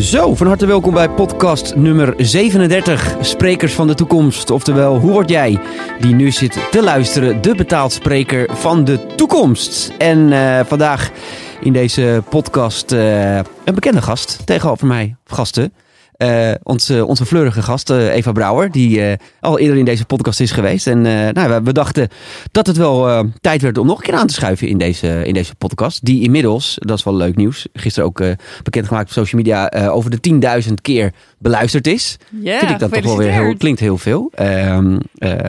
Zo, van harte welkom bij podcast nummer 37, Sprekers van de Toekomst. Oftewel, hoe word jij, die nu zit te luisteren, de betaald spreker van de toekomst? En eh, vandaag in deze podcast uh, een bekende gast tegenover mij, gasten. Uh, onze, onze fleurige gast, uh, Eva Brouwer, die uh, al eerder in deze podcast is geweest. En nou, we dachten dat het wel tijd werd om nog een keer aan te schuiven in deze, in deze podcast. Die inmiddels, dat is wel leuk nieuws, gisteren ook bekendgemaakt op social media, over de 10.000 keer beluisterd is. Ja, vind ik dat toch wel weer heel, klinkt heel veel. Ehm,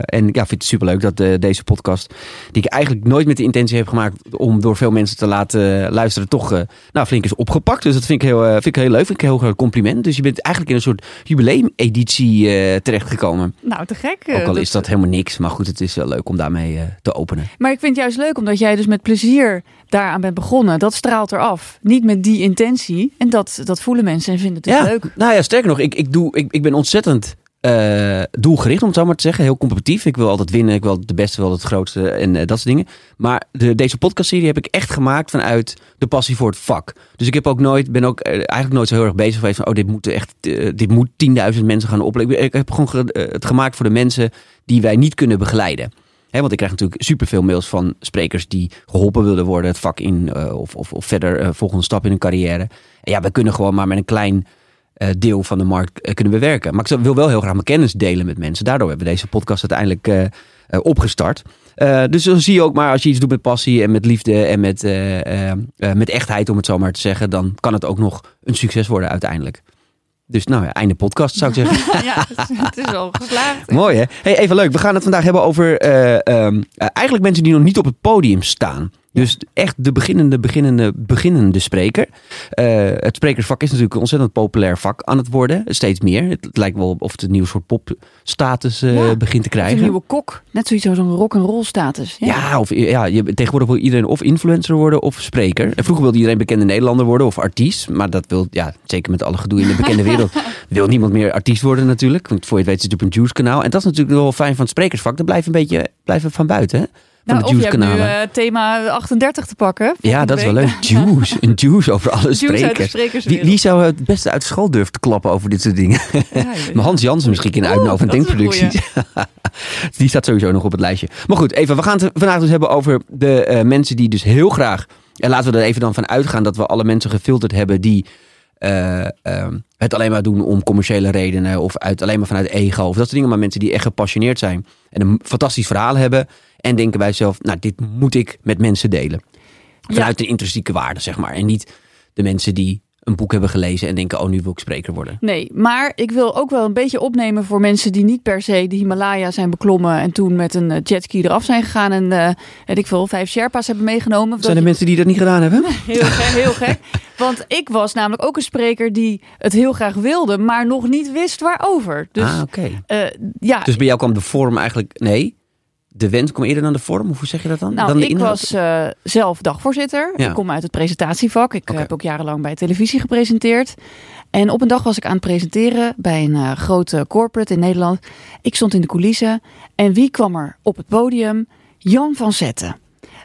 en ja, vind het superleuk dat deze podcast, die ik eigenlijk nooit met de intentie heb gemaakt om door veel mensen te laten luisteren, toch nou, flink is opgepakt. Dus dat vind ik heel, vind ik heel leuk, vind ik een heel groot compliment. Dus je bent eigenlijk in een soort jubileumeditie terechtgekomen. Nou, te gek. Ook al is dat helemaal niks, maar goed, het is wel leuk om daarmee te openen. Maar ik vind het juist leuk omdat jij dus met plezier daaraan bent begonnen. Dat straalt eraf. Niet met die intentie. En dat, dat voelen mensen en vinden het dus ja, leuk. Nou ja, sterker nog, ik, ik, doe, ik, ik ben ontzettend uh, doelgericht, om het zo maar te zeggen. Heel competitief. Ik wil altijd winnen. Ik wil de beste, wel het grootste en uh, dat soort dingen. Maar de, deze podcastserie heb ik echt gemaakt vanuit de passie voor het vak. Dus ik heb ook nooit, ben ook uh, eigenlijk nooit zo heel erg bezig geweest van, oh, dit moet echt, dit moet 10.000 mensen gaan opleiden. Ik heb gewoon ge het gemaakt voor de mensen die wij niet kunnen begeleiden. He, want ik krijg natuurlijk superveel mails van sprekers die geholpen willen worden het vak in of, of, of verder volgende stap in hun carrière. En ja, we kunnen gewoon maar met een klein deel van de markt uh, kunnen bewerken. Maar ik wil wel heel graag mijn kennis delen met mensen. Daardoor hebben we deze podcast uiteindelijk uh, opgestart. dus dan zie je ook maar als je iets doet met passie en met liefde en met, met echtheid, om het zo maar te zeggen, dan kan het ook nog een succes worden uiteindelijk. Dus nou ja, einde podcast zou ik zeggen. ja, het is wel geslaagd. Mooi hè? Hey, even leuk. We gaan het vandaag hebben over um, eigenlijk mensen die nog niet op het podium staan. Dus echt de beginnende, beginnende, beginnende spreker. Uh, het sprekersvak is natuurlijk een ontzettend populair vak aan het worden. Steeds meer. Het lijkt wel of het een nieuw soort popstatus uh, ja, begint te krijgen. Een nieuwe kok. Net zoiets als een rock-and-roll status. Ja, ja, of, ja je, tegenwoordig wil iedereen of influencer worden of spreker. En vroeger wilde iedereen bekende Nederlander worden of artiest. Maar dat wil, ja, zeker met alle gedoe in de bekende wereld, wil niemand meer artiest worden natuurlijk. Want voor je het weet zit het op een juice kanaal. En dat is natuurlijk wel fijn van het sprekersvak. Dat blijft een beetje blijven van buiten. Hè? Van nou, de juice nu uh, thema 38 te pakken. Ja, dat is wel leuk. Juice. Een juice over alle sprekers. Wie, wie, zou het beste uit school durven te klappen over dit soort dingen? Ja, maar Hans Jansen misschien in uitnodigen van Denkproducties. die staat sowieso nog op het lijstje. Maar goed, even, we gaan het vandaag dus hebben over de uh, mensen die dus heel graag... En laten we er even dan van uitgaan dat we alle mensen gefilterd hebben die... Uh, uh, het alleen maar doen om commerciële redenen of uit, alleen maar vanuit ego of dat soort dingen. Maar mensen die echt gepassioneerd zijn en een fantastisch verhaal hebben en denken bij zichzelf, nou dit moet ik met mensen delen. Vanuit ja. de intrinsieke waarde, zeg maar. En niet de mensen die een boek hebben gelezen en denken, oh nu wil ik spreker worden. Nee, maar ik wil ook wel een beetje opnemen voor mensen die niet per se de Himalaya zijn beklommen en toen met een jetski eraf zijn gegaan en uh, weet ik veel, vijf Sherpa's hebben meegenomen. Zijn er mensen die dat niet gedaan hebben? heel gek, heel gek. Want ik was namelijk ook een spreker die het heel graag wilde, maar nog niet wist waarover. Dus, ah, oké. Okay. Uh, ja. Dus bij jou kwam de vorm eigenlijk, nee, de wens kwam eerder dan de vorm? Of hoe zeg je dat dan? Nou, dan de ik was uh, zelf dagvoorzitter. Ja. Ik kom uit het presentatievak. Ik okay. heb ook jarenlang bij televisie gepresenteerd. En op een dag was ik aan het presenteren bij een uh, grote corporate in Nederland. Ik stond in de coulissen. En wie kwam er op het podium? Jan van Zetten.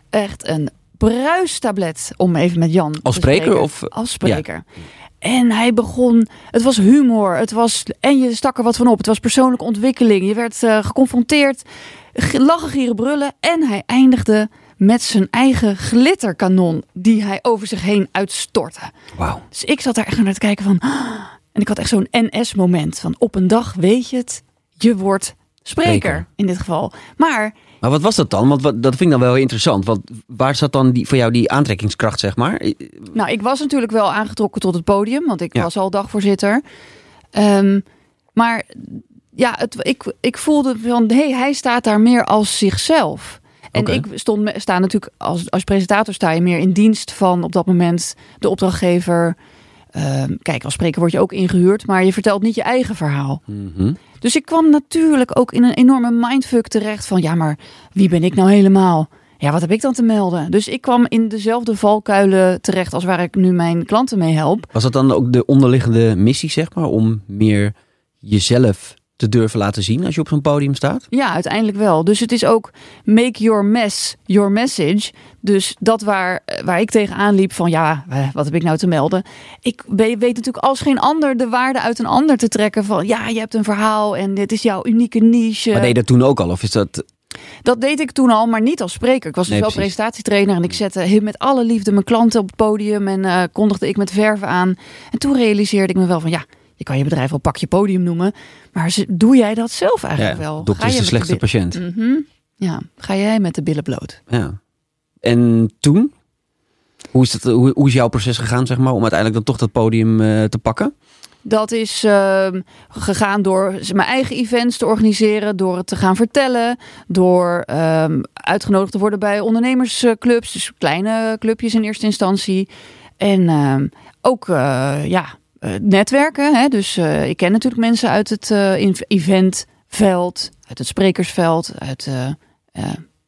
Echt een bruistablet, om even met Jan Als te spreker? spreken. Of? Als spreker. Ja. En hij begon, het was humor, het was, en je stak er wat van op. Het was persoonlijke ontwikkeling. Je werd uh, geconfronteerd, lachen, gieren, brullen. En hij eindigde met zijn eigen glitterkanon die hij over zich heen uitstortte. Wauw. Dus ik zat daar echt naar te kijken van, en ik had echt zo'n NS-moment van op een dag weet je het, je wordt spreker, spreker. in dit geval. Maar maar wat was dat dan? Want wat, dat vind ik dan wel heel interessant. Want waar zat dan die, voor jou die aantrekkingskracht, zeg maar? Nou, ik was natuurlijk wel aangetrokken tot het podium, want ik ja. was al dagvoorzitter. Um, maar ja, het, ik, ik voelde van, hé, hey, hij staat daar meer als zichzelf. En okay. ik stond, sta natuurlijk als, als presentator sta je meer in dienst van op dat moment de opdrachtgever. Um, kijk, als spreker word je ook ingehuurd, maar je vertelt niet je eigen verhaal. Mm -hmm. Dus ik kwam natuurlijk ook in een enorme mindfuck terecht van ja, maar wie ben ik nou helemaal? Ja, wat heb ik dan te melden? Dus ik kwam in dezelfde valkuilen terecht als waar ik nu mijn klanten mee help. Was dat dan ook de onderliggende missie, zeg maar, om meer jezelf te durven laten zien als je op zo'n podium staat? Ja, uiteindelijk wel. Dus het is ook make your mess your message. Dus dat waar, waar ik tegenaan liep van ja, eh, wat heb ik nou te melden? Ik weet natuurlijk als geen ander de waarde uit een ander te trekken van ja, je hebt een verhaal en dit is jouw unieke niche. Maar deed je dat toen ook al? Of is dat dat deed ik toen al, maar niet als spreker. Ik was dus wel presentatietrainer en ik zette met alle liefde mijn klanten op het podium en uh, kondigde ik met verven aan. En toen realiseerde ik me wel van ja, je kan je bedrijf wel pak je podium noemen, maar doe jij dat zelf eigenlijk wel? Dokter is de slechtste patiënt. Mhm. Ja, ga jij met de billen bloot? Ja. En toen? Hoe is, dat, hoe, hoe is jouw proces gegaan, zeg maar, om uiteindelijk dan toch dat podium uh, te pakken? Dat is uh, gegaan door mijn eigen events te organiseren, door het te gaan vertellen, door um, uitgenodigd te worden bij ondernemersclubs, dus kleine clubjes in eerste instantie. En um, ook uh, ja, netwerken. Hè? Dus uh, ik ken natuurlijk mensen uit het eventveld, uit het sprekersveld, uit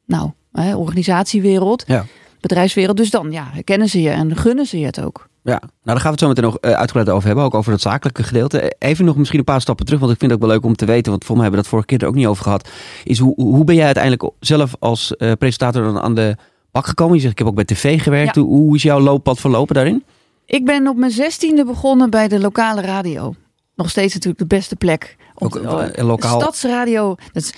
nou, organisatiewereld, ja. bedrijfswereld. Dus dan ja, kennen ze je en gunnen ze je het ook. Ja, nou daar gaan we het zo meteen nog uh, uitgebreid over hebben. Ook over het zakelijke gedeelte. Even nog misschien een paar stappen terug. Want ik vind het ook wel leuk om te weten. Want voor mij hebben we dat vorige keer er ook niet over gehad. Is hoe, hoe ben jij uiteindelijk zelf als uh, presentator dan aan de bak gekomen? Je zegt ik heb ook bij tv gewerkt. Ja. Hoe is jouw looppad verlopen daarin? Ik ben op mijn zestiende begonnen bij de lokale radio. Nog steeds natuurlijk de beste plek ook, uh, lokaal. Stadsradio.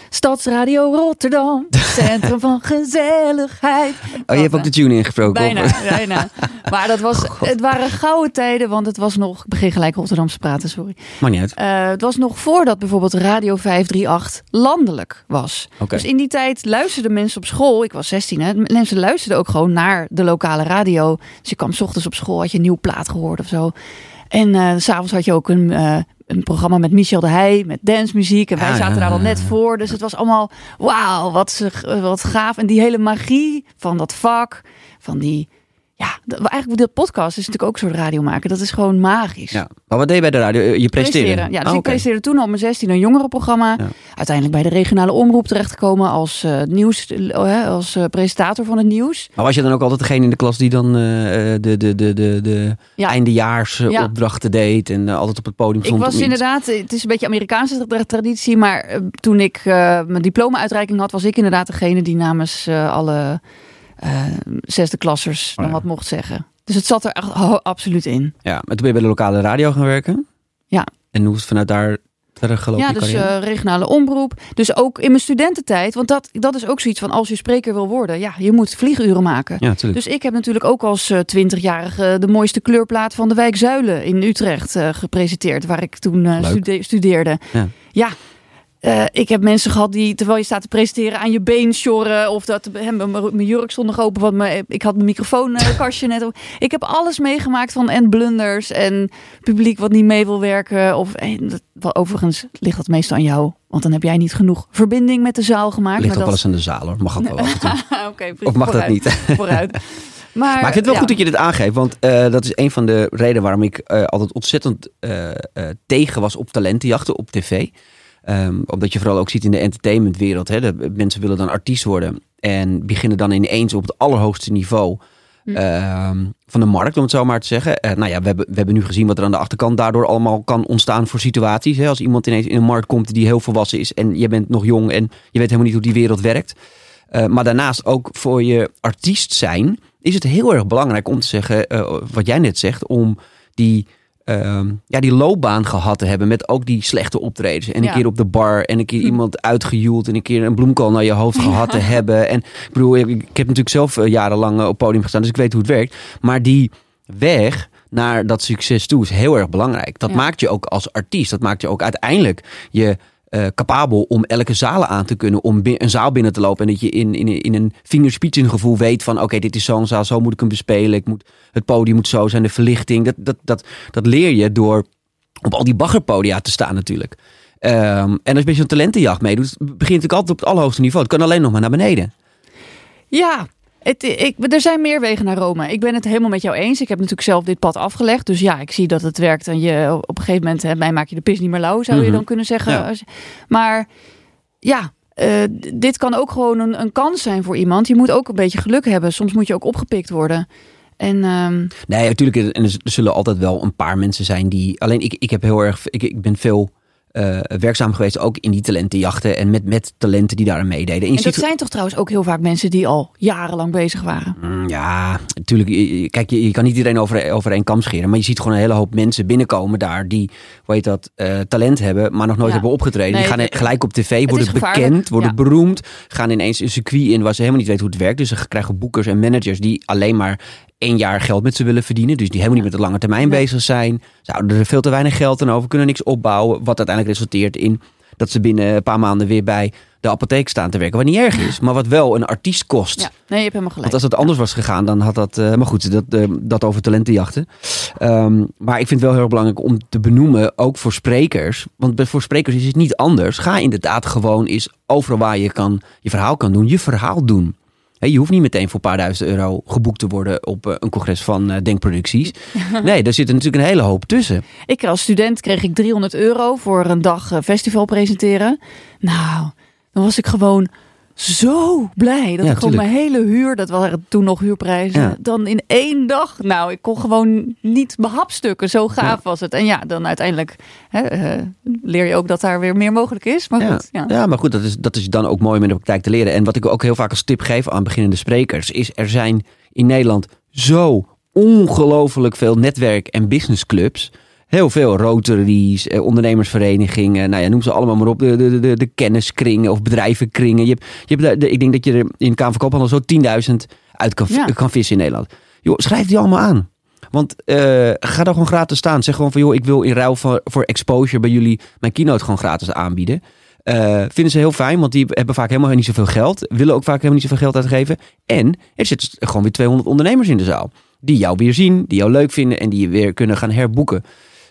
Stadsradio Rotterdam. Centrum van gezelligheid. Oh, je hebt ook de tune ingesproken. Bijna, bijna. Maar dat was, oh, het waren gouden tijden, want het was nog... Ik begin gelijk Rotterdamse praten, sorry. Maar niet uit. Uh, het was nog voordat bijvoorbeeld Radio 538 landelijk was. Okay. Dus in die tijd luisterden mensen op school... Ik was 16, hè. Mensen luisterden ook gewoon naar de lokale radio. Dus je kwam s ochtends op school, had je een nieuw plaat gehoord of zo. En uh, s'avonds had je ook een, uh, een programma met Michel de Heij, met dancemuziek. En wij zaten daar al net voor. Dus het was allemaal, wauw, wat, wat gaaf. En die hele magie van dat vak, van die ja, eigenlijk de podcast is natuurlijk ook een soort radio maken. Dat is gewoon magisch. Ja. Maar wat deed je bij de radio? Je presenteerde? Ja, dus oh, ik presenteerde toen al mijn 16 een jongerenprogramma. Ja. Uiteindelijk bij de regionale omroep terechtgekomen als uh, nieuws, uh, als uh, presentator van het nieuws. Maar was je dan ook altijd degene in de klas die dan de, de, de, de, de ja. eindejaarsopdrachten deed en altijd op het podium stond? Ik was inderdaad, het is een beetje Amerikaanse traditie, maar toen ik mijn diploma-uitreiking had, was ik inderdaad degene die namens alle uh, zesde klassers dan oh wat mocht zeggen. Dus het zat er echt absoluut in. Ja, maar toen ben je bij de lokale radio gaan werken? Ja. En hoe is het vanuit daar verder gelopen? Ja, dus uh, regionale omroep. Dus ook in mijn studententijd, want dat, dat is ook zoiets van als je spreker wil worden, ja, je moet vlieguren maken. Ja, dus ik heb natuurlijk ook als twintigjarige uh, de mooiste kleurplaat van de wijk Zuilen in Utrecht gepresenteerd, waar ik toen stude studeerde. Ja. ja. Uh, ik heb mensen gehad die, terwijl je staat te presenteren, aan je been sjorren. Of dat mijn jurk stond nog open, want mijn, ik had mijn microfoonkastje net op. Ik heb alles meegemaakt van en blunders en publiek wat niet mee wil werken. Of, en, overigens ligt dat meestal aan jou, want dan heb jij niet genoeg verbinding met de zaal gemaakt. Ligt ook wel eens aan de zaal hoor, mag ook wel okay, Of mag dat niet? vooruit. Maar, maar, ik vind het wel goed dat je dit aangeeft. Want uh, dat is een van de redenen waarom ik uh, altijd ontzettend uh, tegen was op talentenjachten op tv. Um, omdat je vooral ook ziet in de entertainmentwereld. Hè, de mensen willen dan artiest worden. En beginnen dan ineens op het allerhoogste niveau hm. uh, van de markt, om het zo maar te zeggen. Uh, nou ja, we hebben, we hebben nu gezien wat er aan de achterkant daardoor allemaal kan ontstaan voor situaties. Hè? Als iemand ineens in een markt komt die heel volwassen is en je bent nog jong en je weet helemaal niet hoe die wereld werkt. Uh, maar daarnaast ook voor je artiest zijn is het heel erg belangrijk om te zeggen, uh, wat jij net zegt, om die uh, ja, die loopbaan gehad te hebben met ook die slechte optredens. En een keer op de bar en een keer hm. iemand uitgejoeld en een keer een bloemkool naar je hoofd gehad te hebben. En ik bedoel, ik, ik heb natuurlijk zelf uh, jarenlang uh, op podium gestaan, dus ik weet hoe het werkt. Maar die weg naar dat succes toe is heel erg belangrijk. Dat maakt je ook als artiest, dat maakt je ook uiteindelijk je uh, capabel om elke zaal aan te kunnen. Om een zaal binnen te lopen. En dat je in, in, in een fingerspitsen gevoel weet van... oké, dit is zo'n zaal, zo moet ik hem bespelen. Ik moet, het podium moet zo zijn, de verlichting. Dat, dat, dat, dat leer je door op al die baggerpodia te staan natuurlijk. Um, en als je zo'n talentenjacht meedoet... begint het altijd op het allerhoogste niveau. Het kan alleen nog maar naar beneden. Ja, het, ik, er zijn meer wegen naar Rome. Ik ben het helemaal met jou eens. Ik heb natuurlijk zelf dit pad afgelegd. Dus ja, ik zie dat het werkt. En je, op een gegeven moment, hè, mij maak je de pis niet meer lauw, zou je mhm. dan kunnen zeggen. Maar ja, uh, dit kan ook gewoon een, een, kans zijn voor iemand. Je moet ook een beetje geluk hebben. Soms moet je ook opgepikt worden. En, um... Nee, natuurlijk. En er zullen altijd wel een paar mensen zijn die. Alleen ik, ik heb heel erg. Ik, ik ben veel uh, werkzaam geweest, ook in die talentenjachten en met, met talenten die daar aan meededen. En, dat zijn toch trouwens ook heel vaak mensen die al jarenlang bezig waren? Mm, ja, natuurlijk. Kijk, je, je, kan niet iedereen over, over één kam scheren, maar je ziet gewoon een hele hoop mensen binnenkomen daar die, hoe heet dat, uh, talent hebben, maar nog nooit hebben opgetreden. die gaan gelijk op tv, worden bekend, worden beroemd, gaan ineens een circuit in waar ze helemaal niet weten hoe het werkt. Dus ze krijgen boekers en managers die alleen maar één jaar geld met ze willen verdienen. Dus die helemaal niet met de lange termijn bezig zijn. Ze houden er veel te weinig geld aan over, kunnen niks opbouwen. Wat uiteindelijk resulteert in dat ze binnen een paar maanden weer bij de apotheek staan te werken. Wat niet erg is, maar wat wel een artiest kost. Ja, nee, je hebt helemaal gelijk. Want als het anders was gegaan, dan had dat... Uh, maar goed, dat, uh, dat over talentenjachten. Um, maar ik vind het wel heel erg belangrijk om te benoemen, ook voor sprekers. Want voor sprekers is het niet anders. Ga inderdaad gewoon eens overal waar je kan, je verhaal kan doen, je verhaal doen je hoeft niet meteen voor een paar duizend euro geboekt te worden op eh, een congres van uh, Denkproducties. Nee, daar zit er natuurlijk een hele hoop tussen. Ik als student kreeg ik 300 euro voor een dag eh, festival presenteren. Nou, dan was ik gewoon zo blij dat ik gewoon mijn hele huur, dat waren toen nog huurprijzen, dan in één dag, nou, ik kon gewoon niet behapstukken. Zo gaaf was het. En ja, dan uiteindelijk hè, uh, leer je ook dat daar weer meer mogelijk is. Maar goed, ja. ja, maar goed, dat is, dat is dan ook mooi om in de praktijk te leren. En wat ik ook heel vaak als tip geef aan beginnende sprekers, is er zijn in Nederland zo ongelooflijk veel netwerk- en businessclubs heel veel rotaries, eh, ondernemersverenigingen, nou ja, noem ze allemaal maar op. De, de, de, de kenniskringen of bedrijvenkringen. Je hebt, je hebt, ik denk dat je er in Kamerkoophandel zo 10.000 uit kan, kan vissen in Nederland. Joh, schrijf die allemaal aan. Want uh, ga daar gewoon gratis staan. Zeg gewoon van, joh, ik wil in ruil voor, voor exposure bij jullie mijn keynote gewoon gratis aanbieden. Uh, vinden ze heel fijn, want die hebben vaak helemaal niet zoveel geld. Willen ook vaak helemaal niet zoveel geld uitgeven. En er zitten gewoon weer 200 ondernemers in de zaal. Die jou weer zien, die jou leuk vinden en die je weer kunnen gaan herboeken.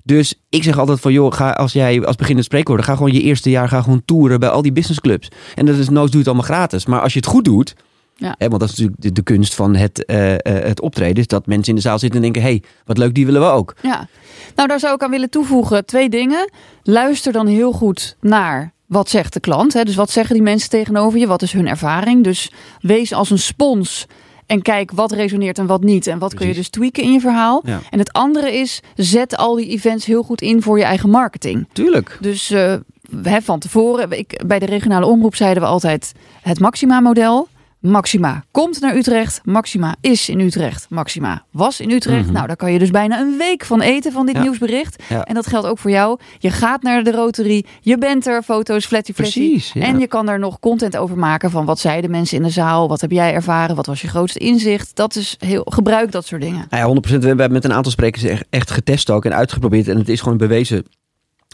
Dus ik zeg altijd van, joh, ga, als jij als beginnend spreekwoord, ga gewoon je eerste jaar ga gewoon toeren bij al die businessclubs. En dat is nooit doe het allemaal gratis. Maar als je het goed doet, ja. Hè, want dat is natuurlijk de, kunst van het, uh, het optreden. Is dat mensen in de zaal zitten en denken: hé, hey, wat leuk, die willen we ook. Ja, nou daar zou ik aan willen toevoegen twee dingen. Luister dan heel goed naar wat zegt de klant. Hè? Dus wat zeggen die mensen tegenover je? Wat is hun ervaring? Dus wees als een spons en kijk wat resoneert en wat niet. En wat kun je dus tweaken in je verhaal. En het andere is, zet al die events heel goed in voor je eigen marketing. Tuurlijk. Dus uh, van tevoren, ik, bij de regionale omroep zeiden we altijd het Maxima-model. Maxima komt naar Utrecht. Maxima is in Utrecht. Maxima was in Utrecht. Mhm. Nou, daar kan je dus bijna een week van eten van dit nieuwsbericht. En dat geldt ook voor jou. Je gaat naar de Rotary. Je bent er. Foto's, flatty flatty. Precies, En je kan daar nog content over maken van wat zeiden mensen in de zaal. Wat heb jij ervaren? Wat was je grootste inzicht? Dat is heel gebruik dat soort dingen. Nou ja, 100%. We hebben met een aantal sprekers echt getest ook en uitgeprobeerd. En het is gewoon een bewezen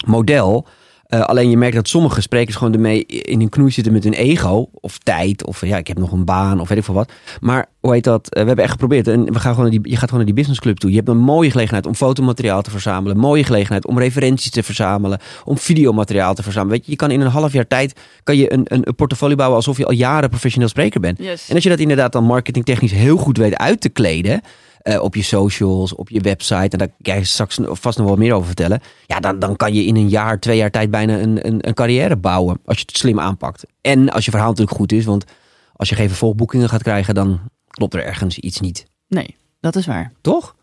model uh, alleen je merkt dat sommige sprekers gewoon ermee in een knoei zitten met hun ego. Of tijd. Of ja, ik heb nog een baan. Of weet ik veel wat. Maar hoe heet dat? Uh, we hebben echt geprobeerd. En we gaan gewoon naar die, je gaat gewoon naar die businessclub toe. Je hebt een mooie gelegenheid om fotomateriaal te verzamelen. Mooie gelegenheid om referenties te verzamelen. Om videomateriaal te verzamelen. Weet je, je kan in een half jaar tijd kan je een, een, een portfolio bouwen alsof je al jaren professioneel spreker bent. En als je dat inderdaad dan marketingtechnisch heel goed weet uit te kleden. Uh, op je socials, op je website. En daar ga je straks vast nog wel meer over vertellen. Ja, dan, dan kan je in een jaar, twee jaar tijd bijna een, een, een carrière bouwen. Als je het slim aanpakt. En als je verhaal natuurlijk goed is. Want als je geen vervolgboekingen gaat krijgen, dan klopt er ergens iets niet. Nee, dat is waar. Toch?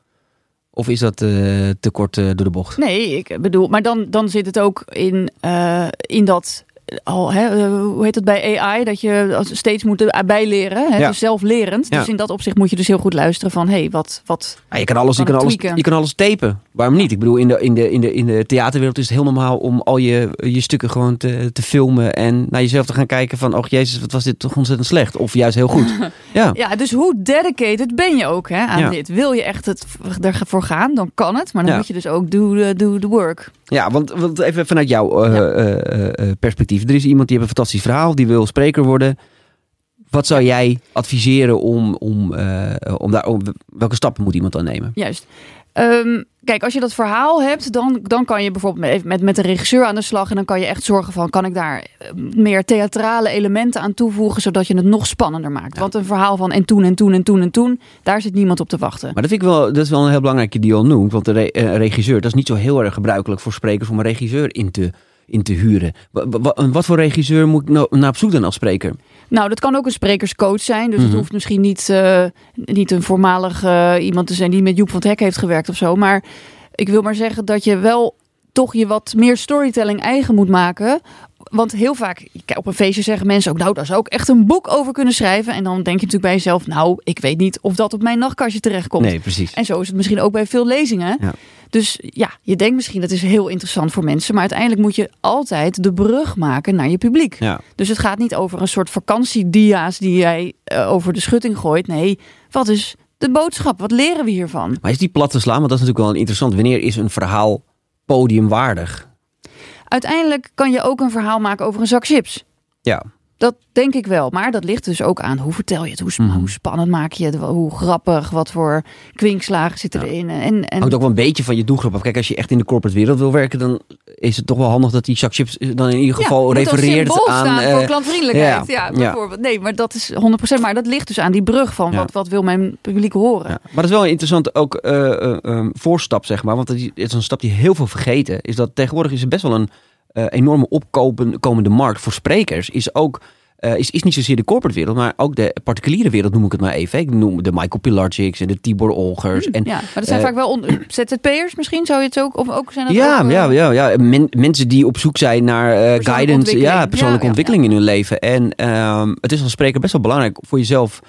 Of is dat uh, te kort uh, door de bocht? Nee, ik bedoel, maar dan, dan zit het ook in, in dat al, hè, eh, hoe heet het bij AI, dat je steeds moet bijleren. Hè? Ja. Dus zelflerend. Dus in dat opzicht moet je dus heel goed luisteren van, hé, hey, wat, wat ja, je kan alles, je kan alles, je kan alles tapen. Waarom niet? Ik bedoel, in de, in de, in de, in de theaterwereld is het heel normaal om al je, je stukken gewoon te, te filmen en naar jezelf te gaan kijken van, oh jezus, wat was dit toch ontzettend slecht? Of juist heel goed. ja. ja, dus hoe dedicated ben je ook hè, aan dit? Wil je echt het ervoor gaan, dan kan het. Maar dan moet je dus ook do, do the work. Ja, want, want even vanuit jouw uh, perspectief. Er is iemand die heeft een fantastisch verhaal, die wil spreker worden. Wat zou jij adviseren om, om, om daar, om, welke stappen moet iemand dan nemen? Juist. Um, kijk, als je dat verhaal hebt, dan, dan kan je bijvoorbeeld met, met de regisseur aan de slag. En dan kan je echt zorgen van, kan ik daar meer theatrale elementen aan toevoegen, zodat je het nog spannender maakt. Want een verhaal van en toen en toen en toen en toen, daar zit niemand op te wachten. Maar dat vind ik wel, dat is wel een heel belangrijke die je al noemt. Want de regisseur, dat is niet zo heel erg gebruikelijk voor sprekers om een regisseur in te in te huren. Wat, voor regisseur moet ik nou naar op zoek dan als spreker? Nou, dat kan ook een sprekerscoach zijn. Dus het mhm. hoeft misschien niet, uh, niet een voormalig uh, iemand te zijn die met Joep van het Hek heeft gewerkt of zo. Maar ik wil maar zeggen dat je wel toch je wat meer storytelling eigen moet maken. Want heel vaak op een feestje zeggen mensen ook, nou, daar zou ook echt een boek over kunnen schrijven. En dan denk je natuurlijk bij jezelf, nou, ik weet niet of dat op mijn nachtkastje terechtkomt. Nee, precies. En zo is het misschien ook bij veel lezingen. Ja. Dus ja, je denkt misschien dat is heel interessant voor mensen, maar uiteindelijk moet je altijd de brug maken naar je publiek. Ja. Dus het gaat niet over een soort vakantiedia's die jij eh, over de schutting gooit. Nee, wat is de boodschap? Wat leren we hiervan? Maar is die plat te slaan? Want dat is natuurlijk wel interessant. Wanneer is een verhaal podiumwaardig? Uiteindelijk kan je ook een verhaal maken over een zak chips. Ja. Dat denk ik wel. Maar dat ligt dus ook aan hoe vertel je het? Hoe, sp- Mhm. hoe spannend maak je het? Hoe grappig? Wat voor kwinkslagen zitten Ja. erin? En, en Hangt ook wel een beetje van je doelgroep af. Kijk, als je echt in de corporate wereld wil werken, dan is het toch wel handig dat die zak chips dan in ieder geval als refereert aan. staan eh, voor klantvriendelijkheid. ja, Ja, ja. bijvoorbeeld. Nee, maar dat is 100%. Maar dat ligt dus aan die brug van Ja. wat, wat wil mijn publiek horen. Ja, maar dat is wel een interessant ook eh, eh, eh, voorstap, zeg maar. Want het is een stap die heel veel vergeten. Is dat tegenwoordig is er best wel een eh, enorme opkomende markt voor sprekers. Is ook eh, is, is niet zozeer de corporate wereld, maar ook de particuliere wereld noem ik het maar even. Ik noem de Michael Pilarczyks en de Tibor Olgers. En, ja, maar dat zijn eh, vaak wel ZZP'ers misschien, zou je het ook? Of ook zijn dat ja, ook, ja, ja, ja. Men- mensen die op zoek zijn naar eh, guidance, ja, persoonlijke Ja, ja, ontwikkeling in hun leven. En ehm, het is als spreker best wel belangrijk voor jezelf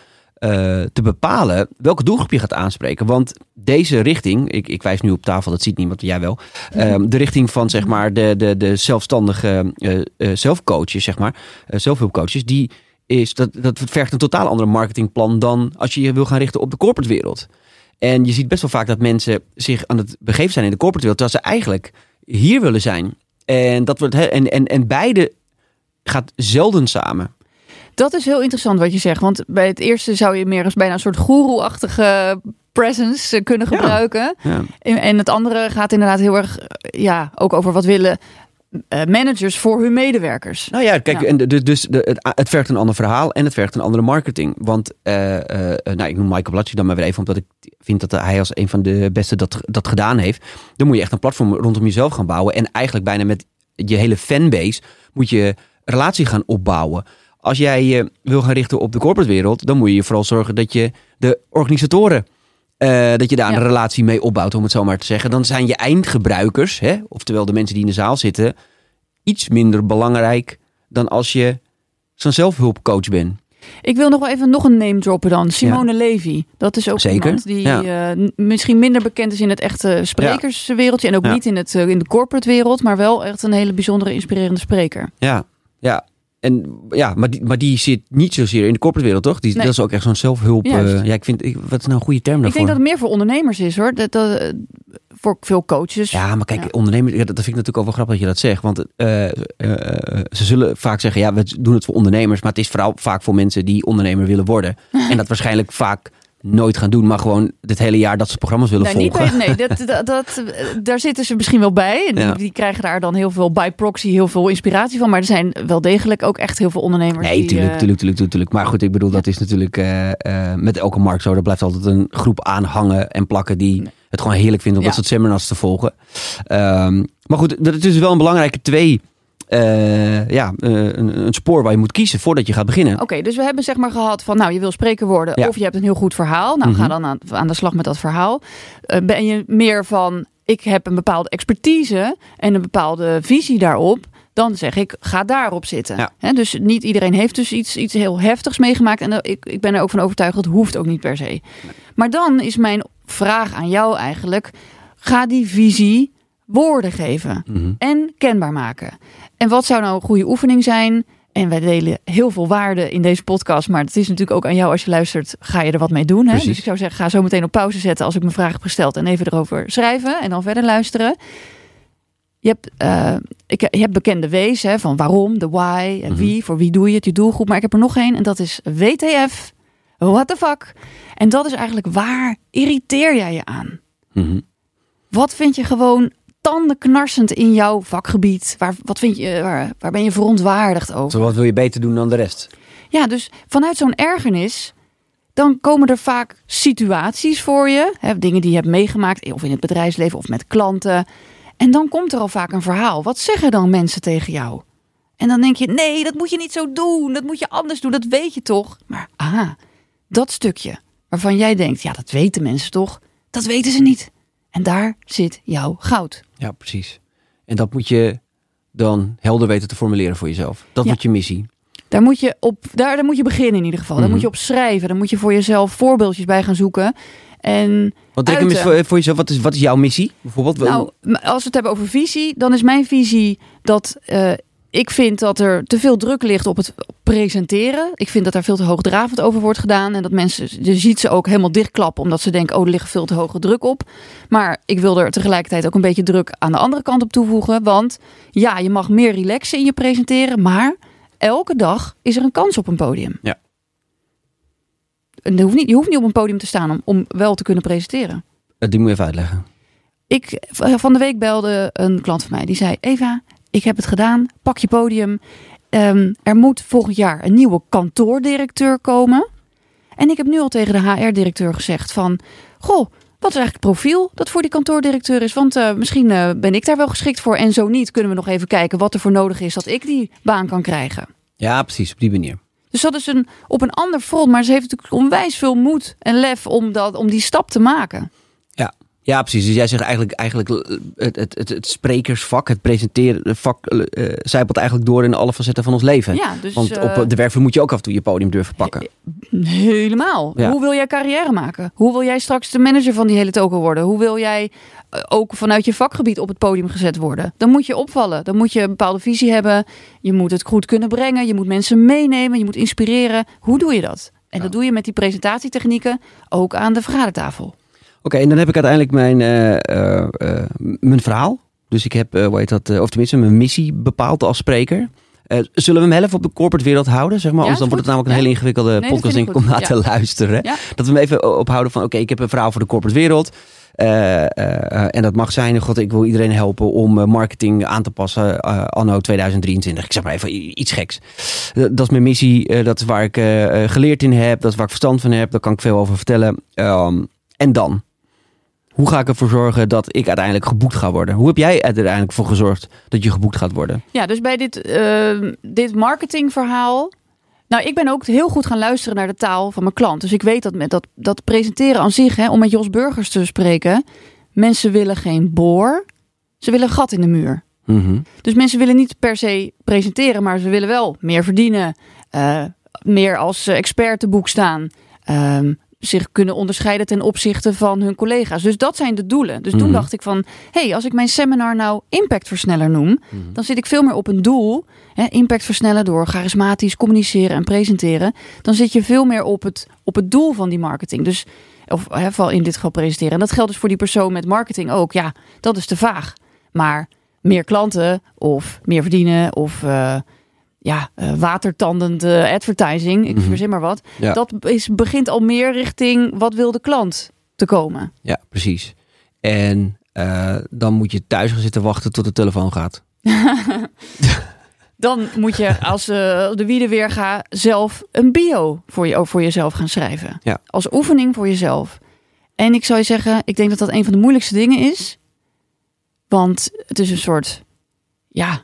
eh, te bepalen welke doelgroep je gaat aanspreken. Want deze richting, ik, ik wijs nu op tafel, dat ziet niemand, jij wel. ehm, de richting van zeg maar de, de, de zelfstandige eh eh, zelfcoaches, zeg maar, zelfhulpcoaches, die is dat, dat vergt een totaal ander marketingplan dan als je je wil gaan richten op de corporate wereld. En je ziet best wel vaak dat mensen zich aan het begeven zijn in de corporate wereld, terwijl ze eigenlijk hier willen zijn. En, dat wordt, en, en, en beide gaat zelden samen. Dat is heel interessant wat je zegt. Want bij het eerste zou je meer als bijna een soort goeroe-achtige presence eh, kunnen gebruiken. Ja. En, en het andere gaat inderdaad heel erg, eh, ja, ook over wat willen eh, managers voor hun medewerkers. Nou ja, kijk, Ja. En dus de, het, het vergt een ander verhaal en het vergt een andere marketing. Want, nou, ik noem Michael Blatje dan maar weer even, omdat ik vind dat hij als een van de beste dat, dat gedaan heeft. Dan moet je echt een platform rondom jezelf gaan bouwen. En eigenlijk bijna met je hele fanbase moet je relatie gaan opbouwen. Als jij je wil gaan richten op de corporate wereld, dan moet je vooral zorgen dat je de organisatoren, eh, dat je daar Ja. een relatie mee opbouwt, om het zo maar te zeggen. Dan zijn je eindgebruikers, hè, oftewel de mensen die in de zaal zitten, iets minder belangrijk dan als je zo'n zelfhulpcoach bent. Ik wil nog wel even nog een name droppen dan. Simone Levy. Dat is ook Zeker, iemand die ja. eh, misschien minder bekend is in het echte sprekerswereldje. En ook niet in, het, eh, in de corporate wereld. Maar wel echt een hele bijzondere, inspirerende spreker. Ja, ja. En, ja maar, die, maar die zit niet zozeer in de corporate wereld, toch? Die, Nee. Dat is ook echt zo'n zelfhulp. Eh, ja, ik vind, ik, wat is nou een goede term Ik daarvoor? denk dat het meer voor ondernemers is hoor. Dat, dat, eh, voor veel coaches. Ja, maar kijk, Ja. ondernemers, ja, dat vind ik natuurlijk ook wel grappig dat je dat zegt. Want eh, ze zullen vaak zeggen, ja, we doen het voor ondernemers. Maar het is vooral vaak voor mensen die ondernemer willen worden. en dat waarschijnlijk vaak nooit gaan doen, maar gewoon dit hele jaar dat ze programma's willen Nee, niet volgen. bij, nee dat, dat, dat, eh, daar zitten ze misschien wel bij. En die, Ja. die krijgen daar dan heel veel by proxy, heel veel inspiratie van. Maar er zijn wel degelijk ook echt heel veel ondernemers. Nee, die, tuurlijk, eh, tuurlijk, tuurlijk, tuurlijk. Maar goed, ik bedoel, dat is natuurlijk eh, met elke markt zo. Er blijft altijd een groep aanhangen en plakken die het gewoon heerlijk vinden om Ja. dat soort seminars te volgen. Ehm, maar goed, dat is dus wel een belangrijke twee, eh, ja, eh, een, een spoor waar je moet kiezen voordat je gaat beginnen. Oké, dus we hebben zeg maar gehad van, nou, je wil spreker worden Ja. of je hebt een heel goed verhaal. Nou, Mhm. ga dan aan, aan de slag met dat verhaal. Eh, ben je meer van, ik heb een bepaalde expertise en een bepaalde visie daarop. Dan zeg ik, ga daarop zitten. Ja. Dus niet iedereen heeft dus iets, iets heel heftigs meegemaakt. En ik, ik ben er ook van overtuigd, dat hoeft ook niet per se. Maar dan is mijn vraag aan jou eigenlijk, ga die visie woorden geven Mhm. en kenbaar maken. En wat zou nou een goede oefening zijn? En wij delen heel veel waarde in deze podcast, maar het is natuurlijk ook aan jou als je luistert, ga je er wat mee doen. Hè? Dus ik zou zeggen, ga zo meteen op pauze zetten als ik mijn vraag heb gesteld en even erover schrijven en dan verder luisteren. Je hebt, eh, ik, je hebt bekende W's hè, van waarom, de why, en Mhm. wie, voor wie doe je het, je doelgroep. Maar ik heb er nog één en dat is WTF, what the fuck. En dat is eigenlijk waar irriteer jij je aan? Mhm. Wat vind je gewoon tandenknarsend in jouw vakgebied? Waar, wat vind je, waar, waar ben je verontwaardigd over? Zo, wat wil je beter doen dan de rest? Ja, dus vanuit zo'n ergernis, dan komen er vaak situaties voor je. Hè, dingen die je hebt meegemaakt, of in het bedrijfsleven of met klanten. En dan komt er al vaak een verhaal. Wat zeggen dan mensen tegen jou? En dan denk je, nee, dat moet je niet zo doen. Dat moet je anders doen, dat weet je toch? Maar aha, dat stukje waarvan jij denkt, ja, dat weten mensen toch? Dat weten ze niet. En daar zit jouw goud. Ja, precies. En dat moet je dan helder weten te formuleren voor jezelf. Dat Ja. wordt je missie. Daar moet je op, daar, daar moet je beginnen in ieder geval. Daar Mhm. moet je op schrijven. Daar moet je voor jezelf voorbeeldjes bij gaan zoeken. En Want denk hem voor, voor jezelf, wat is, wat is jouw missie? Bijvoorbeeld, nou, als we het hebben over visie, dan is mijn visie dat eh, ik vind dat er te veel druk ligt op het presenteren. Ik vind dat daar veel te hoogdravend over wordt gedaan. En dat mensen, je ziet ze ook helemaal dichtklappen omdat ze denken, oh, er ligt veel te hoge druk op. Maar ik wil er tegelijkertijd ook een beetje druk aan de andere kant op toevoegen. Want ja, je mag meer relaxen in je presenteren, maar elke dag is er een kans op een podium. Ja. En je hoeft niet, je hoeft niet op een podium te staan om, om wel te kunnen presenteren. Eh, die moet je even uitleggen. Ik, van de week belde een klant van mij. Die zei, Eva, ik heb het gedaan. Pak je podium. Ehm, er moet volgend jaar een nieuwe kantoordirecteur komen. En ik heb nu al tegen de HR-directeur gezegd van... Goh, wat is eigenlijk het profiel dat voor die kantoordirecteur is? Want eh, misschien eh, ben ik daar wel geschikt voor. En zo niet, kunnen we nog even kijken wat er voor nodig is... dat ik die baan kan krijgen. Ja, precies, op die manier. Dus dat is een, op een ander front. Maar ze heeft natuurlijk onwijs veel moed en lef om, dat, om die stap te maken. Ja, precies. Dus jij zegt eigenlijk, eigenlijk eh, het, het, het, het sprekersvak, het presenteren vak, eh, zijpelt eigenlijk door in alle facetten van ons leven. Ja, dus, Want eh, op de werkvloer moet je ook af en toe je podium durven pakken. Helemaal. Ja. Hoe wil jij carrière maken? Hoe wil jij straks de manager van die hele token worden? Hoe wil jij eh, ook vanuit je vakgebied op het podium gezet worden? Dan moet je opvallen. Dan moet je een bepaalde visie hebben. Je moet het goed kunnen brengen. Je moet mensen meenemen. Je moet inspireren. Hoe doe je dat? En dat doe je met die presentatietechnieken ook aan de vergadertafel. Oké, en dan heb ik uiteindelijk mijn, eh, eh, eh, mijn verhaal. Dus ik heb, hoe heet dat, of tenminste mijn missie bepaald als spreker. Zullen we hem even op de corporate wereld houden, zeg maar? Ja, Anders dan wordt het namelijk een Ja. hele ingewikkelde Nee, podcast ik om naar te luisteren. Dat we hem even ophouden van, oké, ik heb een verhaal voor de corporate wereld. En dat mag zijn, god, ik wil iedereen helpen om marketing aan te passen anno 2023. Ik zeg maar even iets geks. Dat is mijn missie, dat is waar ik geleerd in heb, dat is waar ik verstand van heb, daar kan ik veel over vertellen. Ehm, en dan? Hoe ga ik ervoor zorgen dat ik uiteindelijk geboekt ga worden? Hoe heb jij er uiteindelijk voor gezorgd dat je geboekt gaat worden? Ja, dus bij dit, eh, dit marketingverhaal. Nou, ik ben ook heel goed gaan luisteren naar de taal van mijn klant. Dus ik weet dat met dat, dat presenteren aan zich, hè, om met Jos Burgers te spreken. Mensen willen geen boor, ze willen een gat in de muur. Mhm. Dus mensen willen niet per se presenteren, maar ze willen wel meer verdienen. eh, meer als eh, expert te boek staan. ehm, zich kunnen onderscheiden ten opzichte van hun collega's. Dus dat zijn de doelen. Dus toen Mhm. dacht ik van, hé, hey, als ik mijn seminar nou impactversneller noem, dan zit ik veel meer op een doel. Hè, impact versnellen door charismatisch communiceren en presenteren. Dan zit je veel meer op het, op het doel van die marketing. Dus, of hè, in dit geval presenteren. En dat geldt dus voor die persoon met marketing ook. Ja, dat is te vaag. Maar meer klanten of meer verdienen of eh, ja, eh, watertandend eh, advertising, ik Mhm. verzin maar wat. Ja. Dat is, begint al meer richting wat wil de klant te komen. Ja, precies. En eh, dan moet je thuis gaan zitten wachten tot de telefoon gaat. Dan moet je als de wiede weer gaat zelf een bio voor, je, voor jezelf gaan schrijven. Ja. Als oefening voor jezelf. En ik zou je zeggen, ik denk dat dat een van de moeilijkste dingen is. Want het is een soort, ja,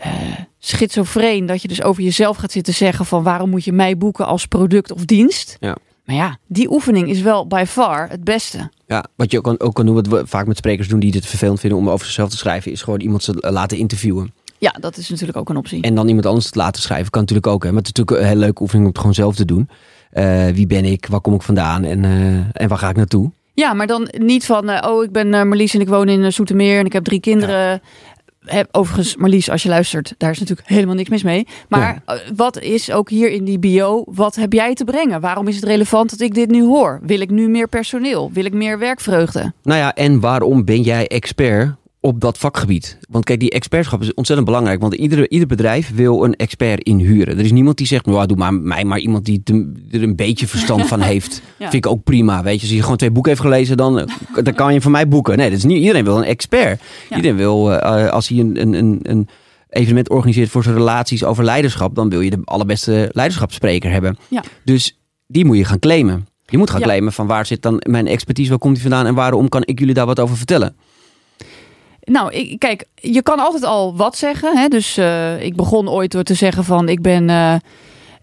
eh schizofreen dat je dus over jezelf gaat zitten zeggen van waarom moet je mij boeken als product of dienst. Ja. Maar ja, die oefening is wel by far het beste. Ja, wat je ook kan, ook kan doen, wat we vaak met sprekers doen die dit vervelend vinden om over zichzelf te schrijven, is gewoon iemand ze laten interviewen. Ja, dat is natuurlijk ook een optie. En dan iemand anders het laten schrijven, kan natuurlijk ook. Hè. Maar het is natuurlijk een hele leuke oefening om het gewoon zelf te doen. Eh, wie ben ik? Waar kom ik vandaan? En, eh, en waar ga ik naartoe? Ja, maar dan niet van, oh, ik ben Marlies en ik woon in Zoetermeer en ik heb drie kinderen. Overigens, Marlies, als je luistert, daar is natuurlijk helemaal niks mis mee. Maar eh, wat is ook hier in die bio, wat heb jij te brengen? Waarom is het relevant dat ik dit nu hoor? Wil ik nu meer personeel? Wil ik meer werkvreugde? Nou ja, en waarom ben jij expert op dat vakgebied? Want kijk, die expertschap is ontzettend belangrijk. Want iedere, ieder bedrijf wil een expert inhuren. Er is niemand die zegt, nou, doe maar mij maar iemand die er een beetje verstand van heeft. Ja. Vind ik ook prima. Weet je, als je gewoon twee boeken heeft gelezen, dan, eh, dan kan je van mij boeken. Nee, dat is niet, iedereen wil een expert. Ja. Iedereen wil, eh, als hij een, een, een, een evenement organiseert voor zijn relaties over leiderschap, dan wil je de allerbeste leiderschapsspreker hebben. Ja. Dus die moet je gaan claimen. Je moet gaan claimen van waar zit dan mijn expertise, waar komt die vandaan en waarom kan ik jullie daar wat over vertellen? Nou, ik, kijk, je kan altijd al wat zeggen. Hè? Dus eh, ik begon ooit door te zeggen van ik ben, eh,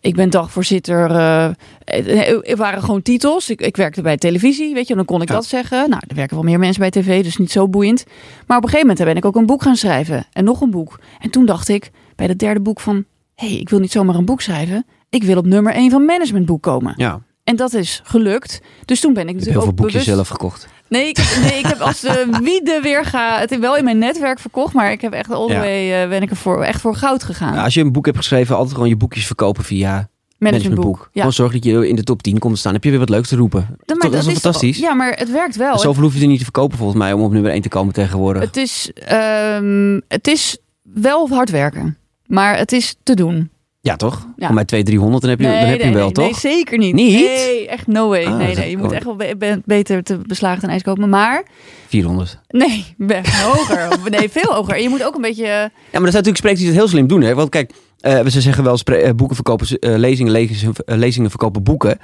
ik ben dagvoorzitter. eh, eh, er waren gewoon titels. Ik, ik werkte bij televisie, weet je, dan kon ik Ja. dat zeggen. Nou, er werken wel meer mensen bij tv, dus niet zo boeiend. Maar op een gegeven moment ben ik ook een boek gaan schrijven. En nog een boek. En toen dacht ik bij het derde boek van... hé, hey, ik wil niet zomaar een boek schrijven. Ik wil op nummer één van managementboek komen. Ja, En dat is gelukt. Dus toen ben ik ik heb natuurlijk heel veel ook boekjes bewust... zelf gekocht. Nee, ik heb, nee, ik heb als de wie de weer ga... Het wel in mijn netwerk verkocht, maar ik heb echt all the Ja. way... eh, ben ik er voor, echt voor goud gegaan. Ja, als je een boek hebt geschreven, altijd gewoon je boekjes verkopen via managementboek. Ja. Gewoon zorg dat je in de top 10 komt te staan. heb je weer wat leuks te roepen. Dat is fantastisch. Ja, maar het werkt wel. Zoveel hoef je er niet te verkopen volgens mij om op nummer 1 te komen tegenwoordig. Het is, ehm, het is wel hard werken. Maar het is te doen. Ja, toch? Ja. Mij 200, 300, dan heb je, dan heb je hem wel, nee, toch? Nee, zeker niet. Niet? Nee, echt no way. Ah, nee, dat nee, je moet echt wel be- be- beter te beslagen ten ijs kopen. Maar 400. nee, hoger. nee, veel hoger. En je moet ook een beetje... Ja, maar er zijn natuurlijk sprekers die het heel slim doen. Hè? Want kijk, eh, ze zeggen wel eh, boeken verkopen eh, lezingen, lezingen, lezingen verkopen boeken.